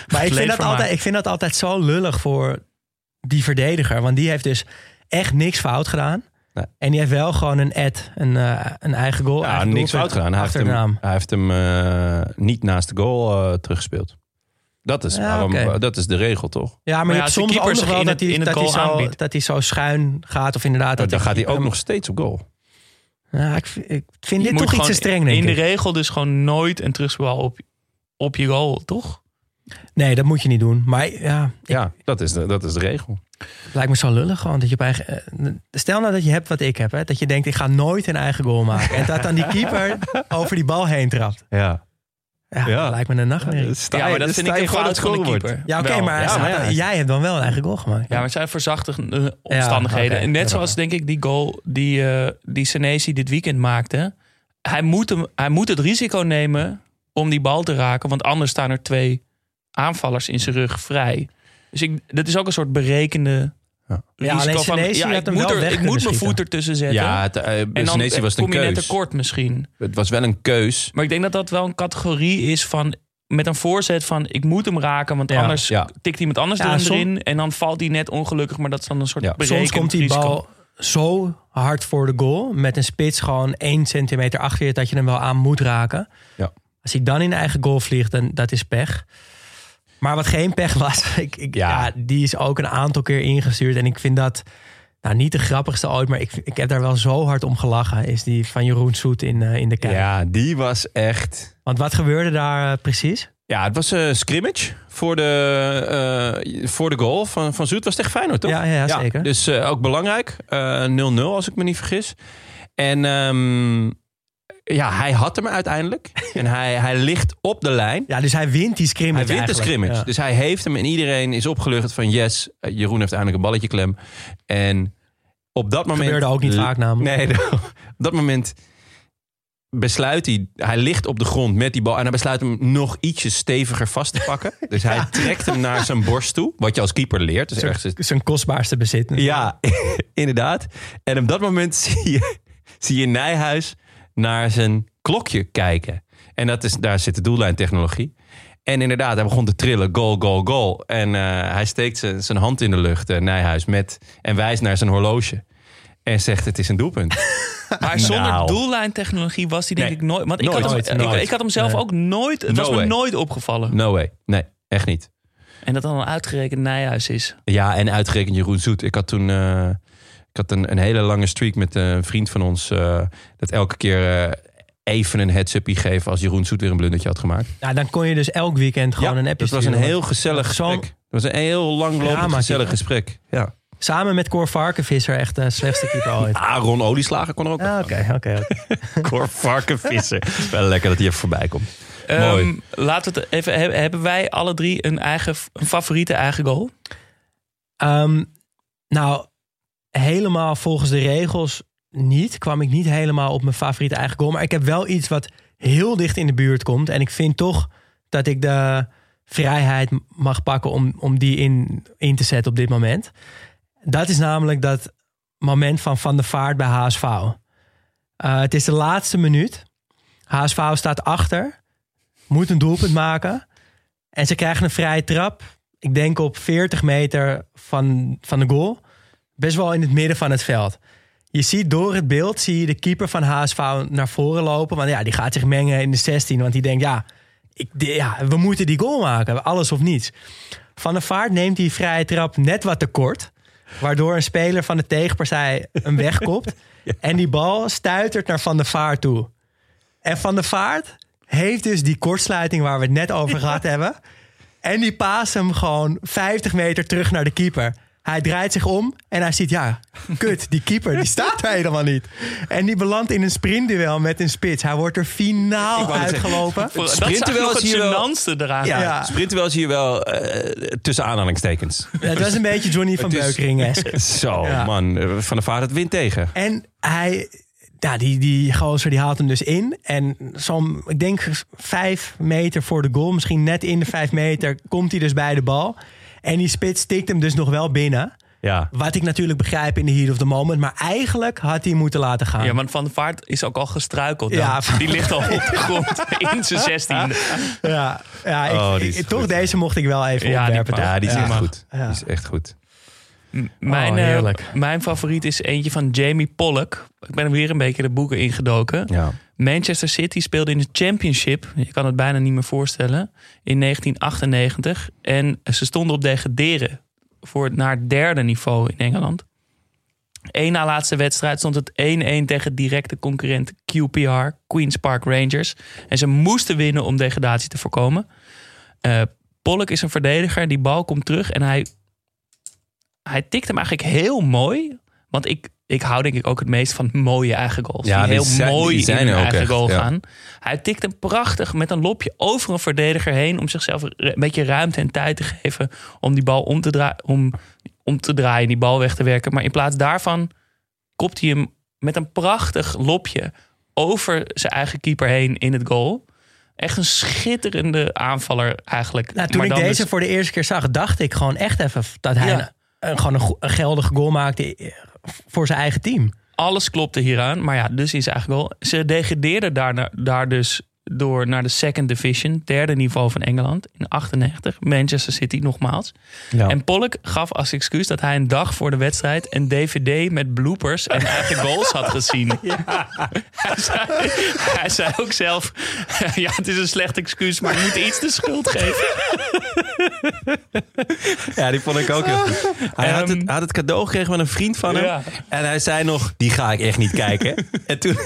Maar ik vind, dat altijd, ik vind dat altijd zo lullig voor die verdediger. Want die heeft dus echt niks fout gedaan. Nee. En die heeft wel gewoon een ad, een, eh, een eigen goal. Ja, eigen niks fout gedaan. Hij heeft hem, hij heeft hem eh, niet naast de goal teruggespeeld. Dat is, Ja, waarom, oké. dat is de regel, toch? Ja, maar, Maar je ja, hebt soms ook nog wel in dat het- hij, dat, hij zo, aanbiedt. dat hij zo schuin gaat. Of inderdaad... Dan dat gaat hij ook nog steeds op goal. Ja, ik, vind- ik vind Je dit toch iets te streng, denk In ik. de regel dus gewoon nooit een terugspel op, op je goal, toch? Nee, dat moet je niet doen. Maar ja, Ja, dat is, de, dat is de regel. het lijkt me zo lullig gewoon. Dat je op eigen, eh, stel nou dat je hebt wat ik heb. Hè, dat je denkt, ik ga nooit een eigen goal maken. En dat dan die keeper over die bal heen trapt. Ja. Ja, lijkt me een nachtmerrie. Ja, maar dat vind ik een gewoon fout van de keeper. Ja, oké, maar, Ja, hij maar staat- ja. jij hebt dan wel een eigen goal gemaakt. Ja, maar het zijn verzachtende eh, omstandigheden. net zoals wel. denk ik die goal die, eh die Senesi dit weekend maakte. Hij moet, hem, hij moet het risico nemen om die bal te raken. Want anders staan er twee aanvallers in zijn rug vrij. Dus ik, dat is ook een soort berekende Ja. Ja, risico alleen van... Ja, ik hem moet, er, ik moet mijn voet ertussen zetten. Ja, het, uh, en dan Senesi was het kom een je net keus. tekort misschien. Het was wel een keus. Maar ik denk dat dat wel een categorie is van... met een voorzet van ik moet hem raken... want Ja, anders ja. tikt iemand anders er som- erin... en dan valt hij net ongelukkig. Maar dat is dan een soort Ja. berekend Soms komt die risico. bal zo hard voor de goal. Met een spits gewoon 1 centimeter achter je. Dat je hem wel aan moet raken. Ja. Als hij dan in de eigen goal vliegt, dan dat is pech. Maar wat geen pech was, ik, ik, Ja. ja. die is ook een aantal keer ingestuurd. En ik vind dat nou, niet de grappigste ooit. Maar ik, ik heb daar wel zo hard om gelachen. Is die van Jeroen Soet in, eh, in de kijk. Ja, die was echt... Want wat gebeurde daar eh, precies? Ja, het was een scrimmage voor de, eh, voor de goal van, van Zoet. Was tegen Feyenoord, toch? Ja, ja, zeker. Dus eh, ook belangrijk. Eh, 0-0 als ik me niet vergis. En ehm, ja, hij had hem uiteindelijk. en hij, hij ligt op de lijn. Ja, dus hij wint die scrimmage Hij wint de scrimmage. Ja. Dus hij heeft hem en iedereen is opgelucht van yes, eh, Jeroen heeft eindelijk een balletje klem. En op dat moment... gebeurde ook niet vaak namelijk. Nee, op dat moment besluit hij... Hij ligt op de grond met die bal en hij besluit hem nog ietsje steviger vast te pakken. Dus hij trekt hem naar zijn borst toe. Wat je als keeper leert. Dus ergens Zijn- Zijn kostbaarste bezit. ja, inderdaad. En op dat moment zie je, zie je Nijhuis naar zijn klokje kijken. En dat is, daar zit de doellijntechnologie. En inderdaad, hij begon te trillen. Goal, goal, goal. En eh, hij steekt zijn, zijn hand in de lucht, eh, Nijhuis, met, en wijst naar zijn horloge. En zegt, het is een doelpunt. Maar zonder Nou. doellijntechnologie was die denk Nee. ik nooit... Want ik, had Nooit, hem, ik, nooit. ik had hem zelf Nee. ook nooit... Het No was me nooit opgevallen. No way. Nee, echt niet. En dat dan een uitgerekend Nijhuis is. Ja, en uitgerekend Jeroen Zoet. Ik had toen eh, had een, een hele lange streak met een vriend van ons. eh, dat elke keer eh, even een heads-upie geven als Jeroen Zoet weer een blundertje had gemaakt. Ja, dan kon je dus elk weekend gewoon een appje dat was een heel gezellig Zo'n- gesprek. Dat was een heel langlopend gezellig gesprek. Ja. Samen met Cor Varkenvisser echt de slechtste keeper ooit. Aaron Olieslager kon er ook Ja, nog. Oké, oké. Cor Varkenvisser. Wel lekker dat hij even voorbij komt. Mooi. Ehm, laten we het even... Hebben hebben wij alle drie een, eigen, een favoriete eigen goal? Ehm, nou, helemaal volgens de regels niet. Kwam ik niet helemaal op mijn favoriete eigen goal. Maar ik heb wel iets wat heel dicht in de buurt komt. En ik vind toch dat ik de vrijheid mag pakken om, om die in, in te zetten op dit moment. Dat is namelijk dat moment van Van der Vaart bij HSV. Eh, het is de laatste minuut. HSV staat achter. Moet een doelpunt maken. En ze krijgen een vrije trap. Ik denk op 40 meter van, van de goal. Best wel in het midden van het veld. Je ziet door het beeld zie je de keeper van HSV naar voren lopen. Want ja, die gaat zich mengen in de 16. Want die denkt, ja, ik, ja we moeten die goal maken. Alles of niets. Van der Vaart neemt die vrije trap net wat te kort. Waardoor een speler van de tegenpartij hem wegkopt. En die bal stuitert naar Van der Vaart toe. En Van der Vaart heeft dus die kortsluiting waar we het net over gehad hebben. En die paast hem gewoon 50 meter terug naar de keeper. Hij draait zich om en hij ziet, ja, kut, die keeper, die staat er helemaal niet. En die belandt in een sprintduel met een spits. Hij wordt er finaal uitgelopen. Voor, dat is Sprinten wel eraan. Ja. Ja, sprinten wel zie je wel eh, tussen aanhalingstekens. Het was een beetje Johnny van is- Beukering-esque. Zo, Ja. man. eh, Van de Vaart het wint tegen. En hij, ja, die, die gozer die haalt hem dus in. En zo'n, ik denk vijf meter voor de goal, misschien net in de vijf meter, komt hij dus bij de bal. En die spits tikt hem dus nog wel binnen. Ja. Wat ik natuurlijk begrijp in de heat of the moment. Maar eigenlijk had hij moeten laten gaan. Ja, want Van der Vaart is ook al gestruikeld. dan. Ja. Die ligt al op de grond in zijn zestiende. ja, ja, ik, Oh, ik- toch goed. deze mocht ik wel even Ja, opwerpen. Ja, die is Ja. echt goed. Ja. Die is echt goed. Mijn, Oh, eh, mijn favoriet is eentje van Jamie Pollock. Ik ben weer een beetje de boeken ingedoken. Ja. Manchester City speelde in de Championship. Je kan het bijna niet meer voorstellen. In 1998. En ze stonden op degraderen. Voor het naar het derde niveau in Engeland. Eén na laatste wedstrijd stond het 1-1 tegen directe concurrent QPR, Queen's Park Rangers. En ze moesten winnen om degradatie te voorkomen. Eh Pollock is een verdediger. Die bal komt terug en hij, hij tikt hem eigenlijk heel mooi. Want ik, ik hou denk ik ook het meest van mooie eigen goals. Ja, die heel zijn- mooi die zijn in er hun ook eigen echt, goal ja. gaan. Hij tikt hem prachtig met een lopje over een verdediger heen... om zichzelf een beetje ruimte en tijd te geven... om die bal om te, draa- om, om te draaien, die bal weg te werken. Maar in plaats daarvan kopt hij hem met een prachtig lopje... over zijn eigen keeper heen in het goal. Echt een schitterende aanvaller eigenlijk. Nou, toen Maar ik deze dus- voor de eerste keer zag, dacht ik gewoon echt even dat hij Ja. Een- gewoon een, geldige goal maakte eh, voor zijn eigen team. alles klopte hieraan. Maar ja, dus is eigenlijk wel. Ze degradeerden daar, daar dus door naar de second division, derde niveau van Engeland in 98. Manchester City nogmaals. Ja. En Pollock gaf als excuus dat hij een dag voor de wedstrijd een DVD met bloopers en eigen goals had gezien. Hij, zei, hij zei ook zelf: Ja, het is een slecht excuus, maar je moet iets de schuld geven. Ja, die vond ik ook heel goed. Hij had, Ehm, het, had het cadeau gekregen van een vriend van hem. Ja. En hij zei nog, die ga ik echt niet kijken. en toen...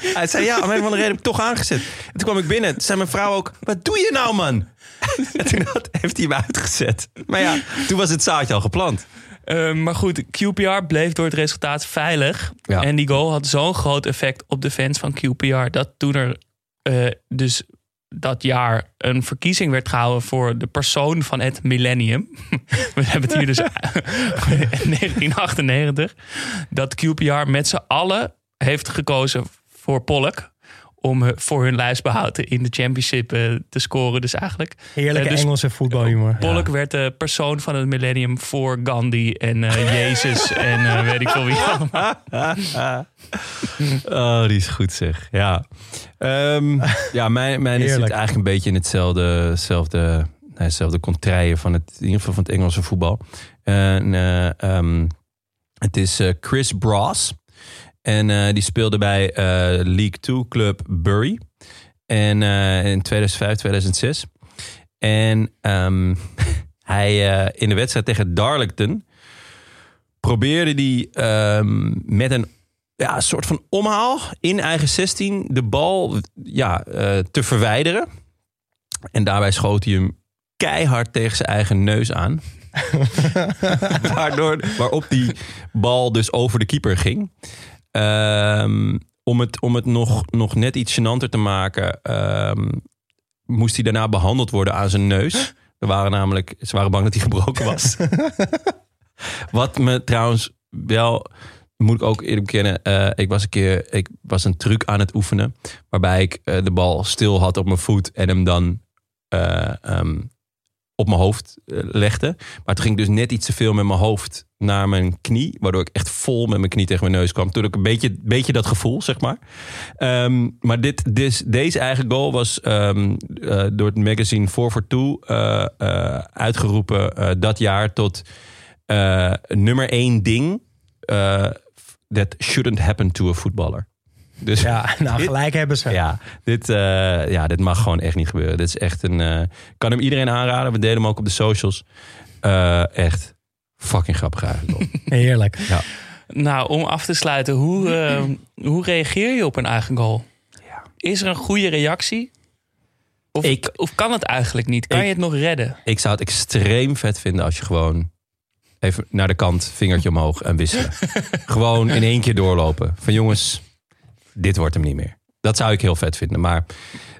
Hij zei, ja, om een of andere reden heb ik toch aangezet. En toen kwam ik binnen. Toen zei mijn vrouw ook, wat doe je nou, man? en toen had, heeft hij hem uitgezet. Maar ja, toen was het zaadje al geplant. Uh, maar goed, QPR bleef door het resultaat veilig. Ja. En die goal had zo'n groot effect op de fans van QPR... dat toen er uh, dus dat jaar een verkiezing werd gehouden... voor de persoon van het millennium. We hebben het hier dus in 1998. Dat QPR met z'n allen heeft gekozen voor Pollock om voor hun lijstbehoud in de championship uh, te scoren. Dus eigenlijk. Heerlijke uh, dus Engelse voetbalhumor. Pollock ja. werd de persoon van het millennium voor Gandhi en uh, Jezus en weet ik veel wie allemaal. oh, die is goed zeg. Ja, um, ja mijn, mijn is het eigenlijk een beetje in hetzelfde, hetzelfde, hetzelfde contraien van het, in ieder geval van het Engelse voetbal. En, um, het is Chris Bross. En uh, die speelde bij uh, League 2 club Bury. En uh, in 2005, 2006. En um, hij in de wedstrijd tegen Darlington probeerde hij um, met een ja, soort van omhaal in eigen 16 de bal ja, te verwijderen. En daarbij schoot hij hem keihard tegen zijn eigen neus aan. Waardoor, waarop die bal dus over de keeper ging. Um, om het, om het nog, nog net iets gênanter te maken, um, moest hij daarna behandeld worden aan zijn neus. Er waren namelijk, ze waren bang dat hij gebroken was. Wat me trouwens wel, moet ik ook eerlijk bekennen, uh, ik was een keer, ik was een truc aan het oefenen, waarbij ik uh, de bal stil had op mijn voet en hem dan uh, um, op mijn hoofd eh, legde. Maar toen ging dus net iets te veel met mijn hoofd naar mijn knie. Waardoor ik echt vol met mijn knie tegen mijn neus kwam. Toen ik een beetje, beetje dat gevoel, zeg maar. Um, maar dit, dit, deze eigen goal was um, uh, door het magazine 4 for 2 uh, uh, uitgeroepen dat jaar tot nummer één ding that shouldn't happen to a footballer. Dus ja, nou dit, gelijk hebben ze. Ja, dit, uh, ja, dit mag gewoon echt niet gebeuren. Dit is echt een. Uh, kan hem iedereen aanraden. We delen hem ook op de socials. Uh, echt fucking grappig eigenlijk. Heerlijk. Ja. Nou, om af te sluiten, hoe, hoe reageer je op een eigen goal? Ja. Is er een goede reactie? Of, ik, of kan het eigenlijk niet? Kan ik, je het nog redden? Ik zou het extreem vet vinden als je gewoon even naar de kant, vingertje omhoog en wisselen. Gewoon in één keer doorlopen. Van jongens, dit wordt hem niet meer. Dat zou ik heel vet vinden. Maar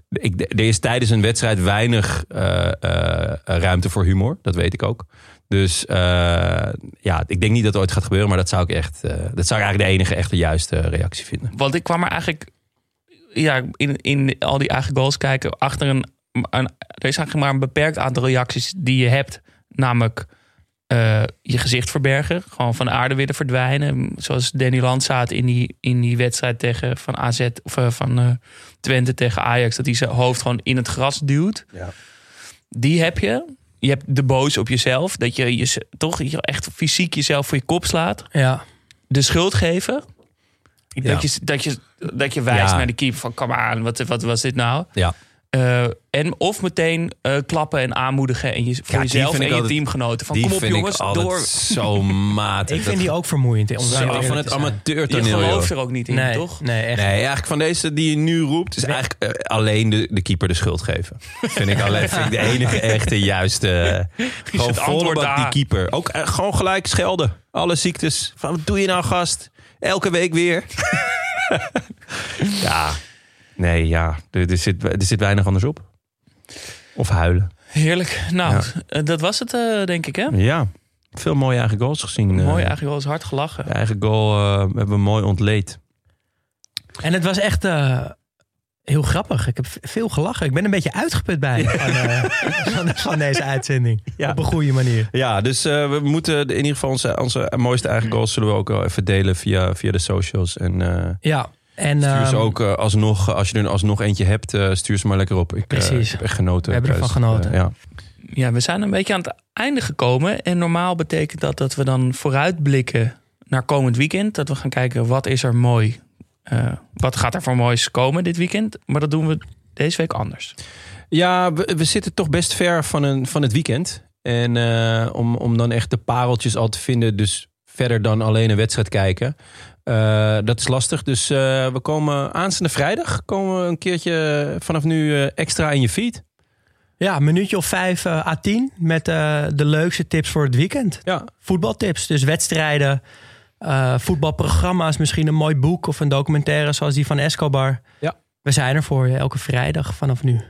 ik, er is tijdens een wedstrijd weinig eh, eh, ruimte voor humor. Dat weet ik ook. Dus eh, ja, ik denk niet dat het ooit gaat gebeuren. Maar dat zou ik echt, dat zou ik eigenlijk de enige echte juiste reactie vinden. Want ik kwam er eigenlijk ja, in, in al die eigen goals kijken achter een, een. Er is eigenlijk maar een beperkt aantal reacties die je hebt. Namelijk eh, je gezicht verbergen. Gewoon van de aarde willen verdwijnen. Zoals Danny Landzaat in die, in die wedstrijd tegen van AZ of eh, van eh, Twente tegen Ajax. Dat hij zijn hoofd gewoon in het gras duwt. Ja. Die heb je. Je hebt de boos op jezelf. Dat je, je toch je echt fysiek jezelf voor je kop slaat. Ja. De schuld geven. Ja. Dat, je, dat, je, dat je wijst Ja. naar de keeper van... kom aan, wat, wat was dit nou? Ja. Eh, en of meteen eh, klappen en aanmoedigen en je, voor Ja, jezelf en ik je altijd- teamgenoten. Van Die kom op vind jongens, door. zo matig. Ik vind die ook vermoeiend. Om Zo, van het zijn. Je amateurtoneel. gelooft er ook niet in, Nee, toch? nee, echt. Nee, eigenlijk van deze die je nu roept, is eigenlijk eh, alleen de, de keeper de schuld geven. Vind ik alleen vind ik de enige echte juiste. gewoon het volle bak die keeper. Ook gewoon gelijk schelden. Alle ziektes. Van, wat doe je nou, gast? Elke week weer. ja, nee, ja. Er, er, zit, er zit weinig anders op. Of huilen. Heerlijk. Nou, Ja. eh, dat was het eh, denk ik hè? Ja, veel mooie eigen goals gezien. eh. Mooi, eigenlijk wel eens hard gelachen. De eigen goal eh, hebben we mooi ontleed. En het was echt eh, heel grappig. Ik heb veel gelachen. Ik ben een beetje uitgeput bij van, eh, van, van deze uitzending. Ja. Op een goede manier. Ja, dus eh, we moeten in ieder geval onze, onze mooiste eigen goals zullen we ook wel even delen via, via de socials. En eh, Ja. En, stuur ze ehm, ook eh, alsnog, als je er alsnog eentje hebt, eh, stuur ze maar lekker op. Ik, eh, Precies. ik heb echt genoten. We hebben ervan genoten. ja. Ja, we zijn een beetje aan het einde gekomen. En normaal betekent dat dat we dan vooruitblikken naar komend weekend. Dat we gaan kijken wat is er mooi. eh, wat gaat er voor moois komen dit weekend. Maar dat doen we deze week anders. Ja, we, we zitten toch best ver van, een, van het weekend. En eh, om, om dan echt de pareltjes al te vinden, dus verder dan alleen een wedstrijd kijken. Eh, dat is lastig. Dus eh, we komen aanstaande vrijdag komen we een keertje vanaf nu eh, extra in je feed. Ja, een minuutje of vijf eh, à tien met eh, de leukste tips voor het weekend. Ja, Voetbaltips, dus wedstrijden, eh, voetbalprogramma's, misschien een mooi boek of een documentaire zoals die van Escobar. Ja. We zijn er voor je elke vrijdag vanaf nu.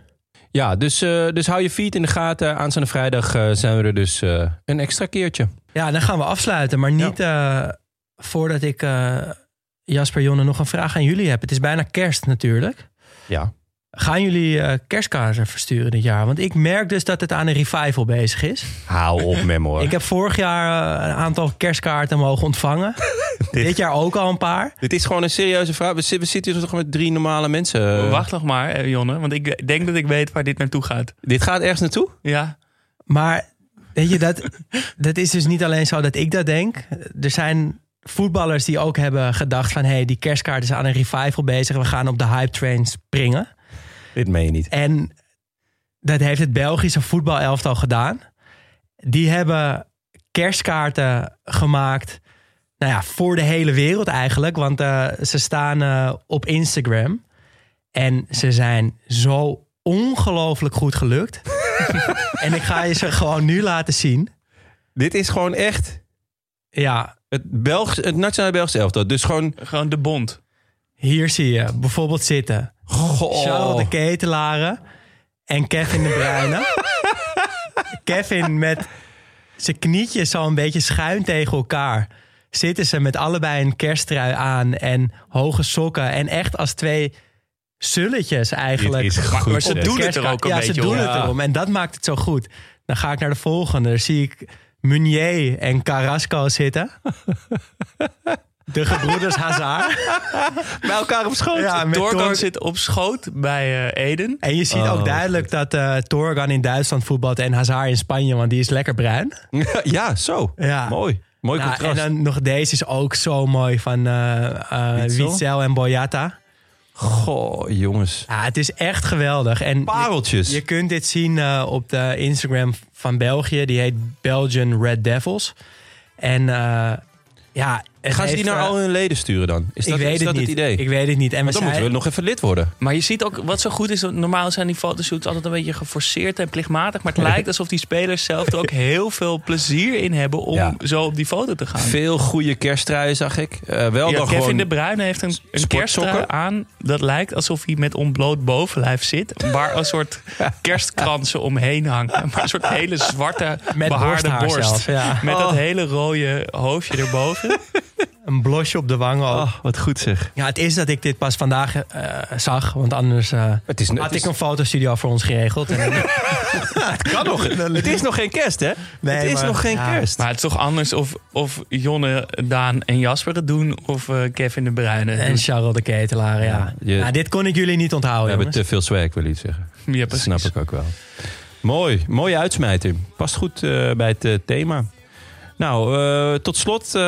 ja dus, eh, dus hou je feed in de gaten. Aanstaande vrijdag eh, zijn we er dus eh, een extra keertje. Ja, dan gaan we afsluiten, maar niet eh, voordat ik eh, Jasper Jonne nog een vraag aan jullie heb. Het is bijna kerst natuurlijk. Ja. Gaan jullie eh, kerstkaarten versturen dit jaar? Want ik merk dus dat het aan een revival bezig is. Hou op, Memo. Ik heb vorig jaar eh, een aantal kerstkaarten mogen ontvangen. Dit jaar ook al een paar. Dit is gewoon een serieuze vraag. We, zitten- we zitten hier toch met drie normale mensen. Wacht nog maar, eh, Jonne. Want ik denk dat ik weet waar dit naartoe gaat. Dit gaat ergens naartoe? Ja, Maar weet je, dat, dat is dus niet alleen zo dat ik dat denk. Er zijn voetballers die ook hebben gedacht van... hé, hey, die kerstkaart is aan een revival bezig. We gaan op de hype train springen. Dit meen je niet. En dat heeft het Belgische voetbalelftal gedaan. Die hebben kerstkaarten gemaakt... Nou ja, voor de hele wereld eigenlijk. Want eh, ze staan eh, op Instagram. En ze zijn zo ongelooflijk goed gelukt. en ik ga je ze gewoon nu laten zien. Dit is gewoon echt Ja, het, Belgisch, het nationale Belgische elftal. Dus gewoon... gewoon de bond. hier zie je bijvoorbeeld zitten. Goh. Charles de Ketelaren en Kevin de Bruyne. Kevin met zijn knietjes zo een beetje schuin tegen elkaar. Zitten ze met allebei een kersttrui aan en hoge sokken. En echt als twee zulletjes eigenlijk. Goed, maar ze doen het er ook een ja, beetje ze doen om. het erom. En dat maakt het zo goed. Dan ga ik naar de volgende. Daar zie ik Meunier en Carrasco zitten. De gebroeders Hazard. Bij elkaar op schoot. Ja, met Dorgan Tor- zit op schoot bij eh, Eden. En je ziet Oh, ook duidelijk dat eh Torgan in Duitsland voetbalt en Hazard in Spanje, want die is lekker bruin. ja, zo. Ja. Mooi. Mooi Nou, en contrast. dan nog deze is ook zo mooi van Witzel? Witzel en Boyata. Goh, jongens. Ja, het is echt geweldig. En je, Pareltjes. je kunt dit zien eh, op de Instagram van België. Die heet Belgian Red Devils. En eh, ja, het Gaan ze die naar eh, al hun leden sturen dan? Is ik dat, weet is het dat niet. het idee? Ik weet het niet. En dan moeten we nog even lid worden. Maar je ziet ook wat zo goed is. Normaal zijn die fotoshoots altijd een beetje geforceerd en plichtmatig. Maar het lijkt alsof die spelers zelf er ook heel veel plezier in hebben om Ja. zo op die foto te gaan. Veel goede kersttruien zag ik. Eh, wel Ja, dan Kevin gewoon... de Bruyne heeft een, een kersttrui aan. Dat lijkt alsof hij met ontbloot bovenlijf zit. Waar een soort kerstkransen omheen hangen. Maar een soort hele zwarte Met behaarde borst. zelf, ja. Met dat Oh. hele rode hoofdje erboven. een blosje op de wangen ook. Oh, wat goed zeg. Ja, het is dat ik dit pas vandaag eh, zag. Want anders eh, Het is, het had is- ik een fotostudio voor ons geregeld. En, kan nog. Het is nog geen kerst, hè? Nee, het is maar- nog geen ja. kerst. Maar het is toch anders of, of Jonne, Daan en Jasper het doen... of eh, Kevin de Bruyne het en. Charles de Ketelaar, ja. je- Nou, dit kon ik jullie niet we onthouden, hebben jongens. te veel swag, wil je iets zeggen. Ja, Dat snap ik ook wel. Mooi, mooie uitsmijter. Past goed eh, bij het thema. Nou, eh, tot slot eh,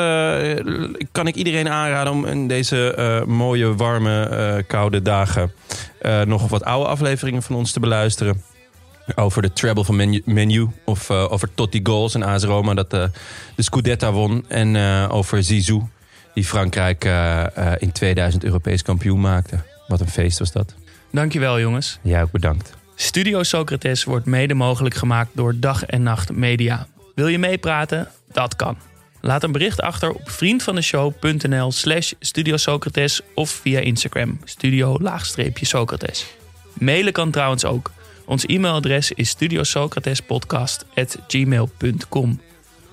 kan ik iedereen aanraden om in deze eh, mooie, warme, koude dagen nog wat oude afleveringen van ons te beluisteren. Over de treble van menu, menu of over Totti Goals en AS Roma dat de Scudetta won. En over Zizou, die Frankrijk in 2000 Europees kampioen maakte. Wat een feest was dat. Dankjewel jongens. Jij ook bedankt. Studio Socrates wordt mede mogelijk gemaakt door Dag en Nacht Media. Wil je meepraten? Dat kan. Laat een bericht achter op vriendvandeshow.nl slash Studio Socrates of via Instagram studio-socrates. Mailen kan trouwens ook. Ons e-mailadres is studiosocratespodcast.gmail.com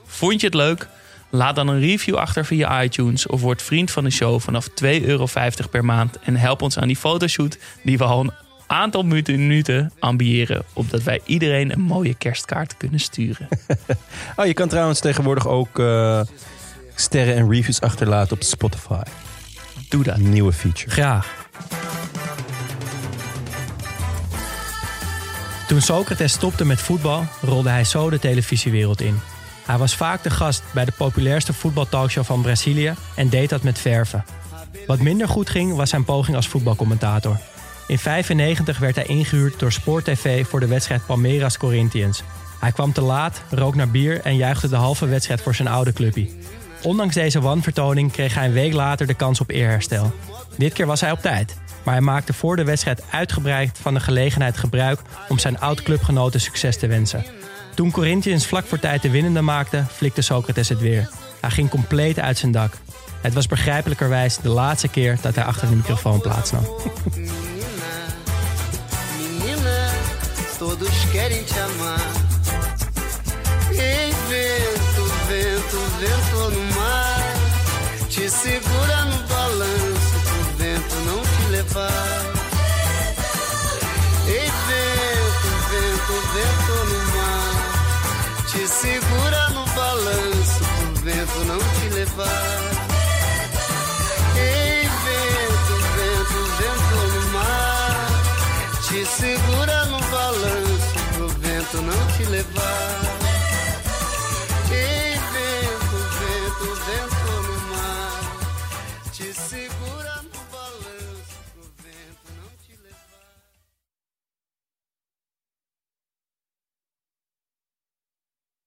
Vond je het leuk? Laat dan een review achter via iTunes of word vriend van de show vanaf 2,50 euro per maand en help ons aan die fotoshoot die we al aantal minuten ambiëren, opdat wij iedereen een mooie kerstkaart kunnen sturen. Oh, je kan trouwens tegenwoordig ook eh, sterren en reviews achterlaten op Spotify. Doe dat. Nieuwe feature. Graag. Toen Socrates stopte met voetbal, rolde hij zo de televisiewereld in. Hij was vaak de gast bij de populairste voetbaltalkshow van Brazilië en deed dat met verven. Wat minder goed ging was zijn poging als voetbalcommentator. In 1995 werd hij ingehuurd door Sport TV voor de wedstrijd Palmeiras Corinthians. Hij kwam te laat, rook naar bier en juichte de halve wedstrijd voor zijn oude clubje. Ondanks deze wanvertoning kreeg hij een week later de kans op eerherstel. Dit keer was hij op tijd, maar hij maakte voor de wedstrijd uitgebreid van de gelegenheid gebruik om zijn oud-clubgenoten succes te wensen. Toen Corinthians vlak voor tijd de winnende maakte, flikte Socrates het weer. Hij ging compleet uit zijn dak. Het was begrijpelijkerwijs de laatste keer dat hij achter de microfoon plaatsnam. todos querem te amar. Ei, vento, vento, vento no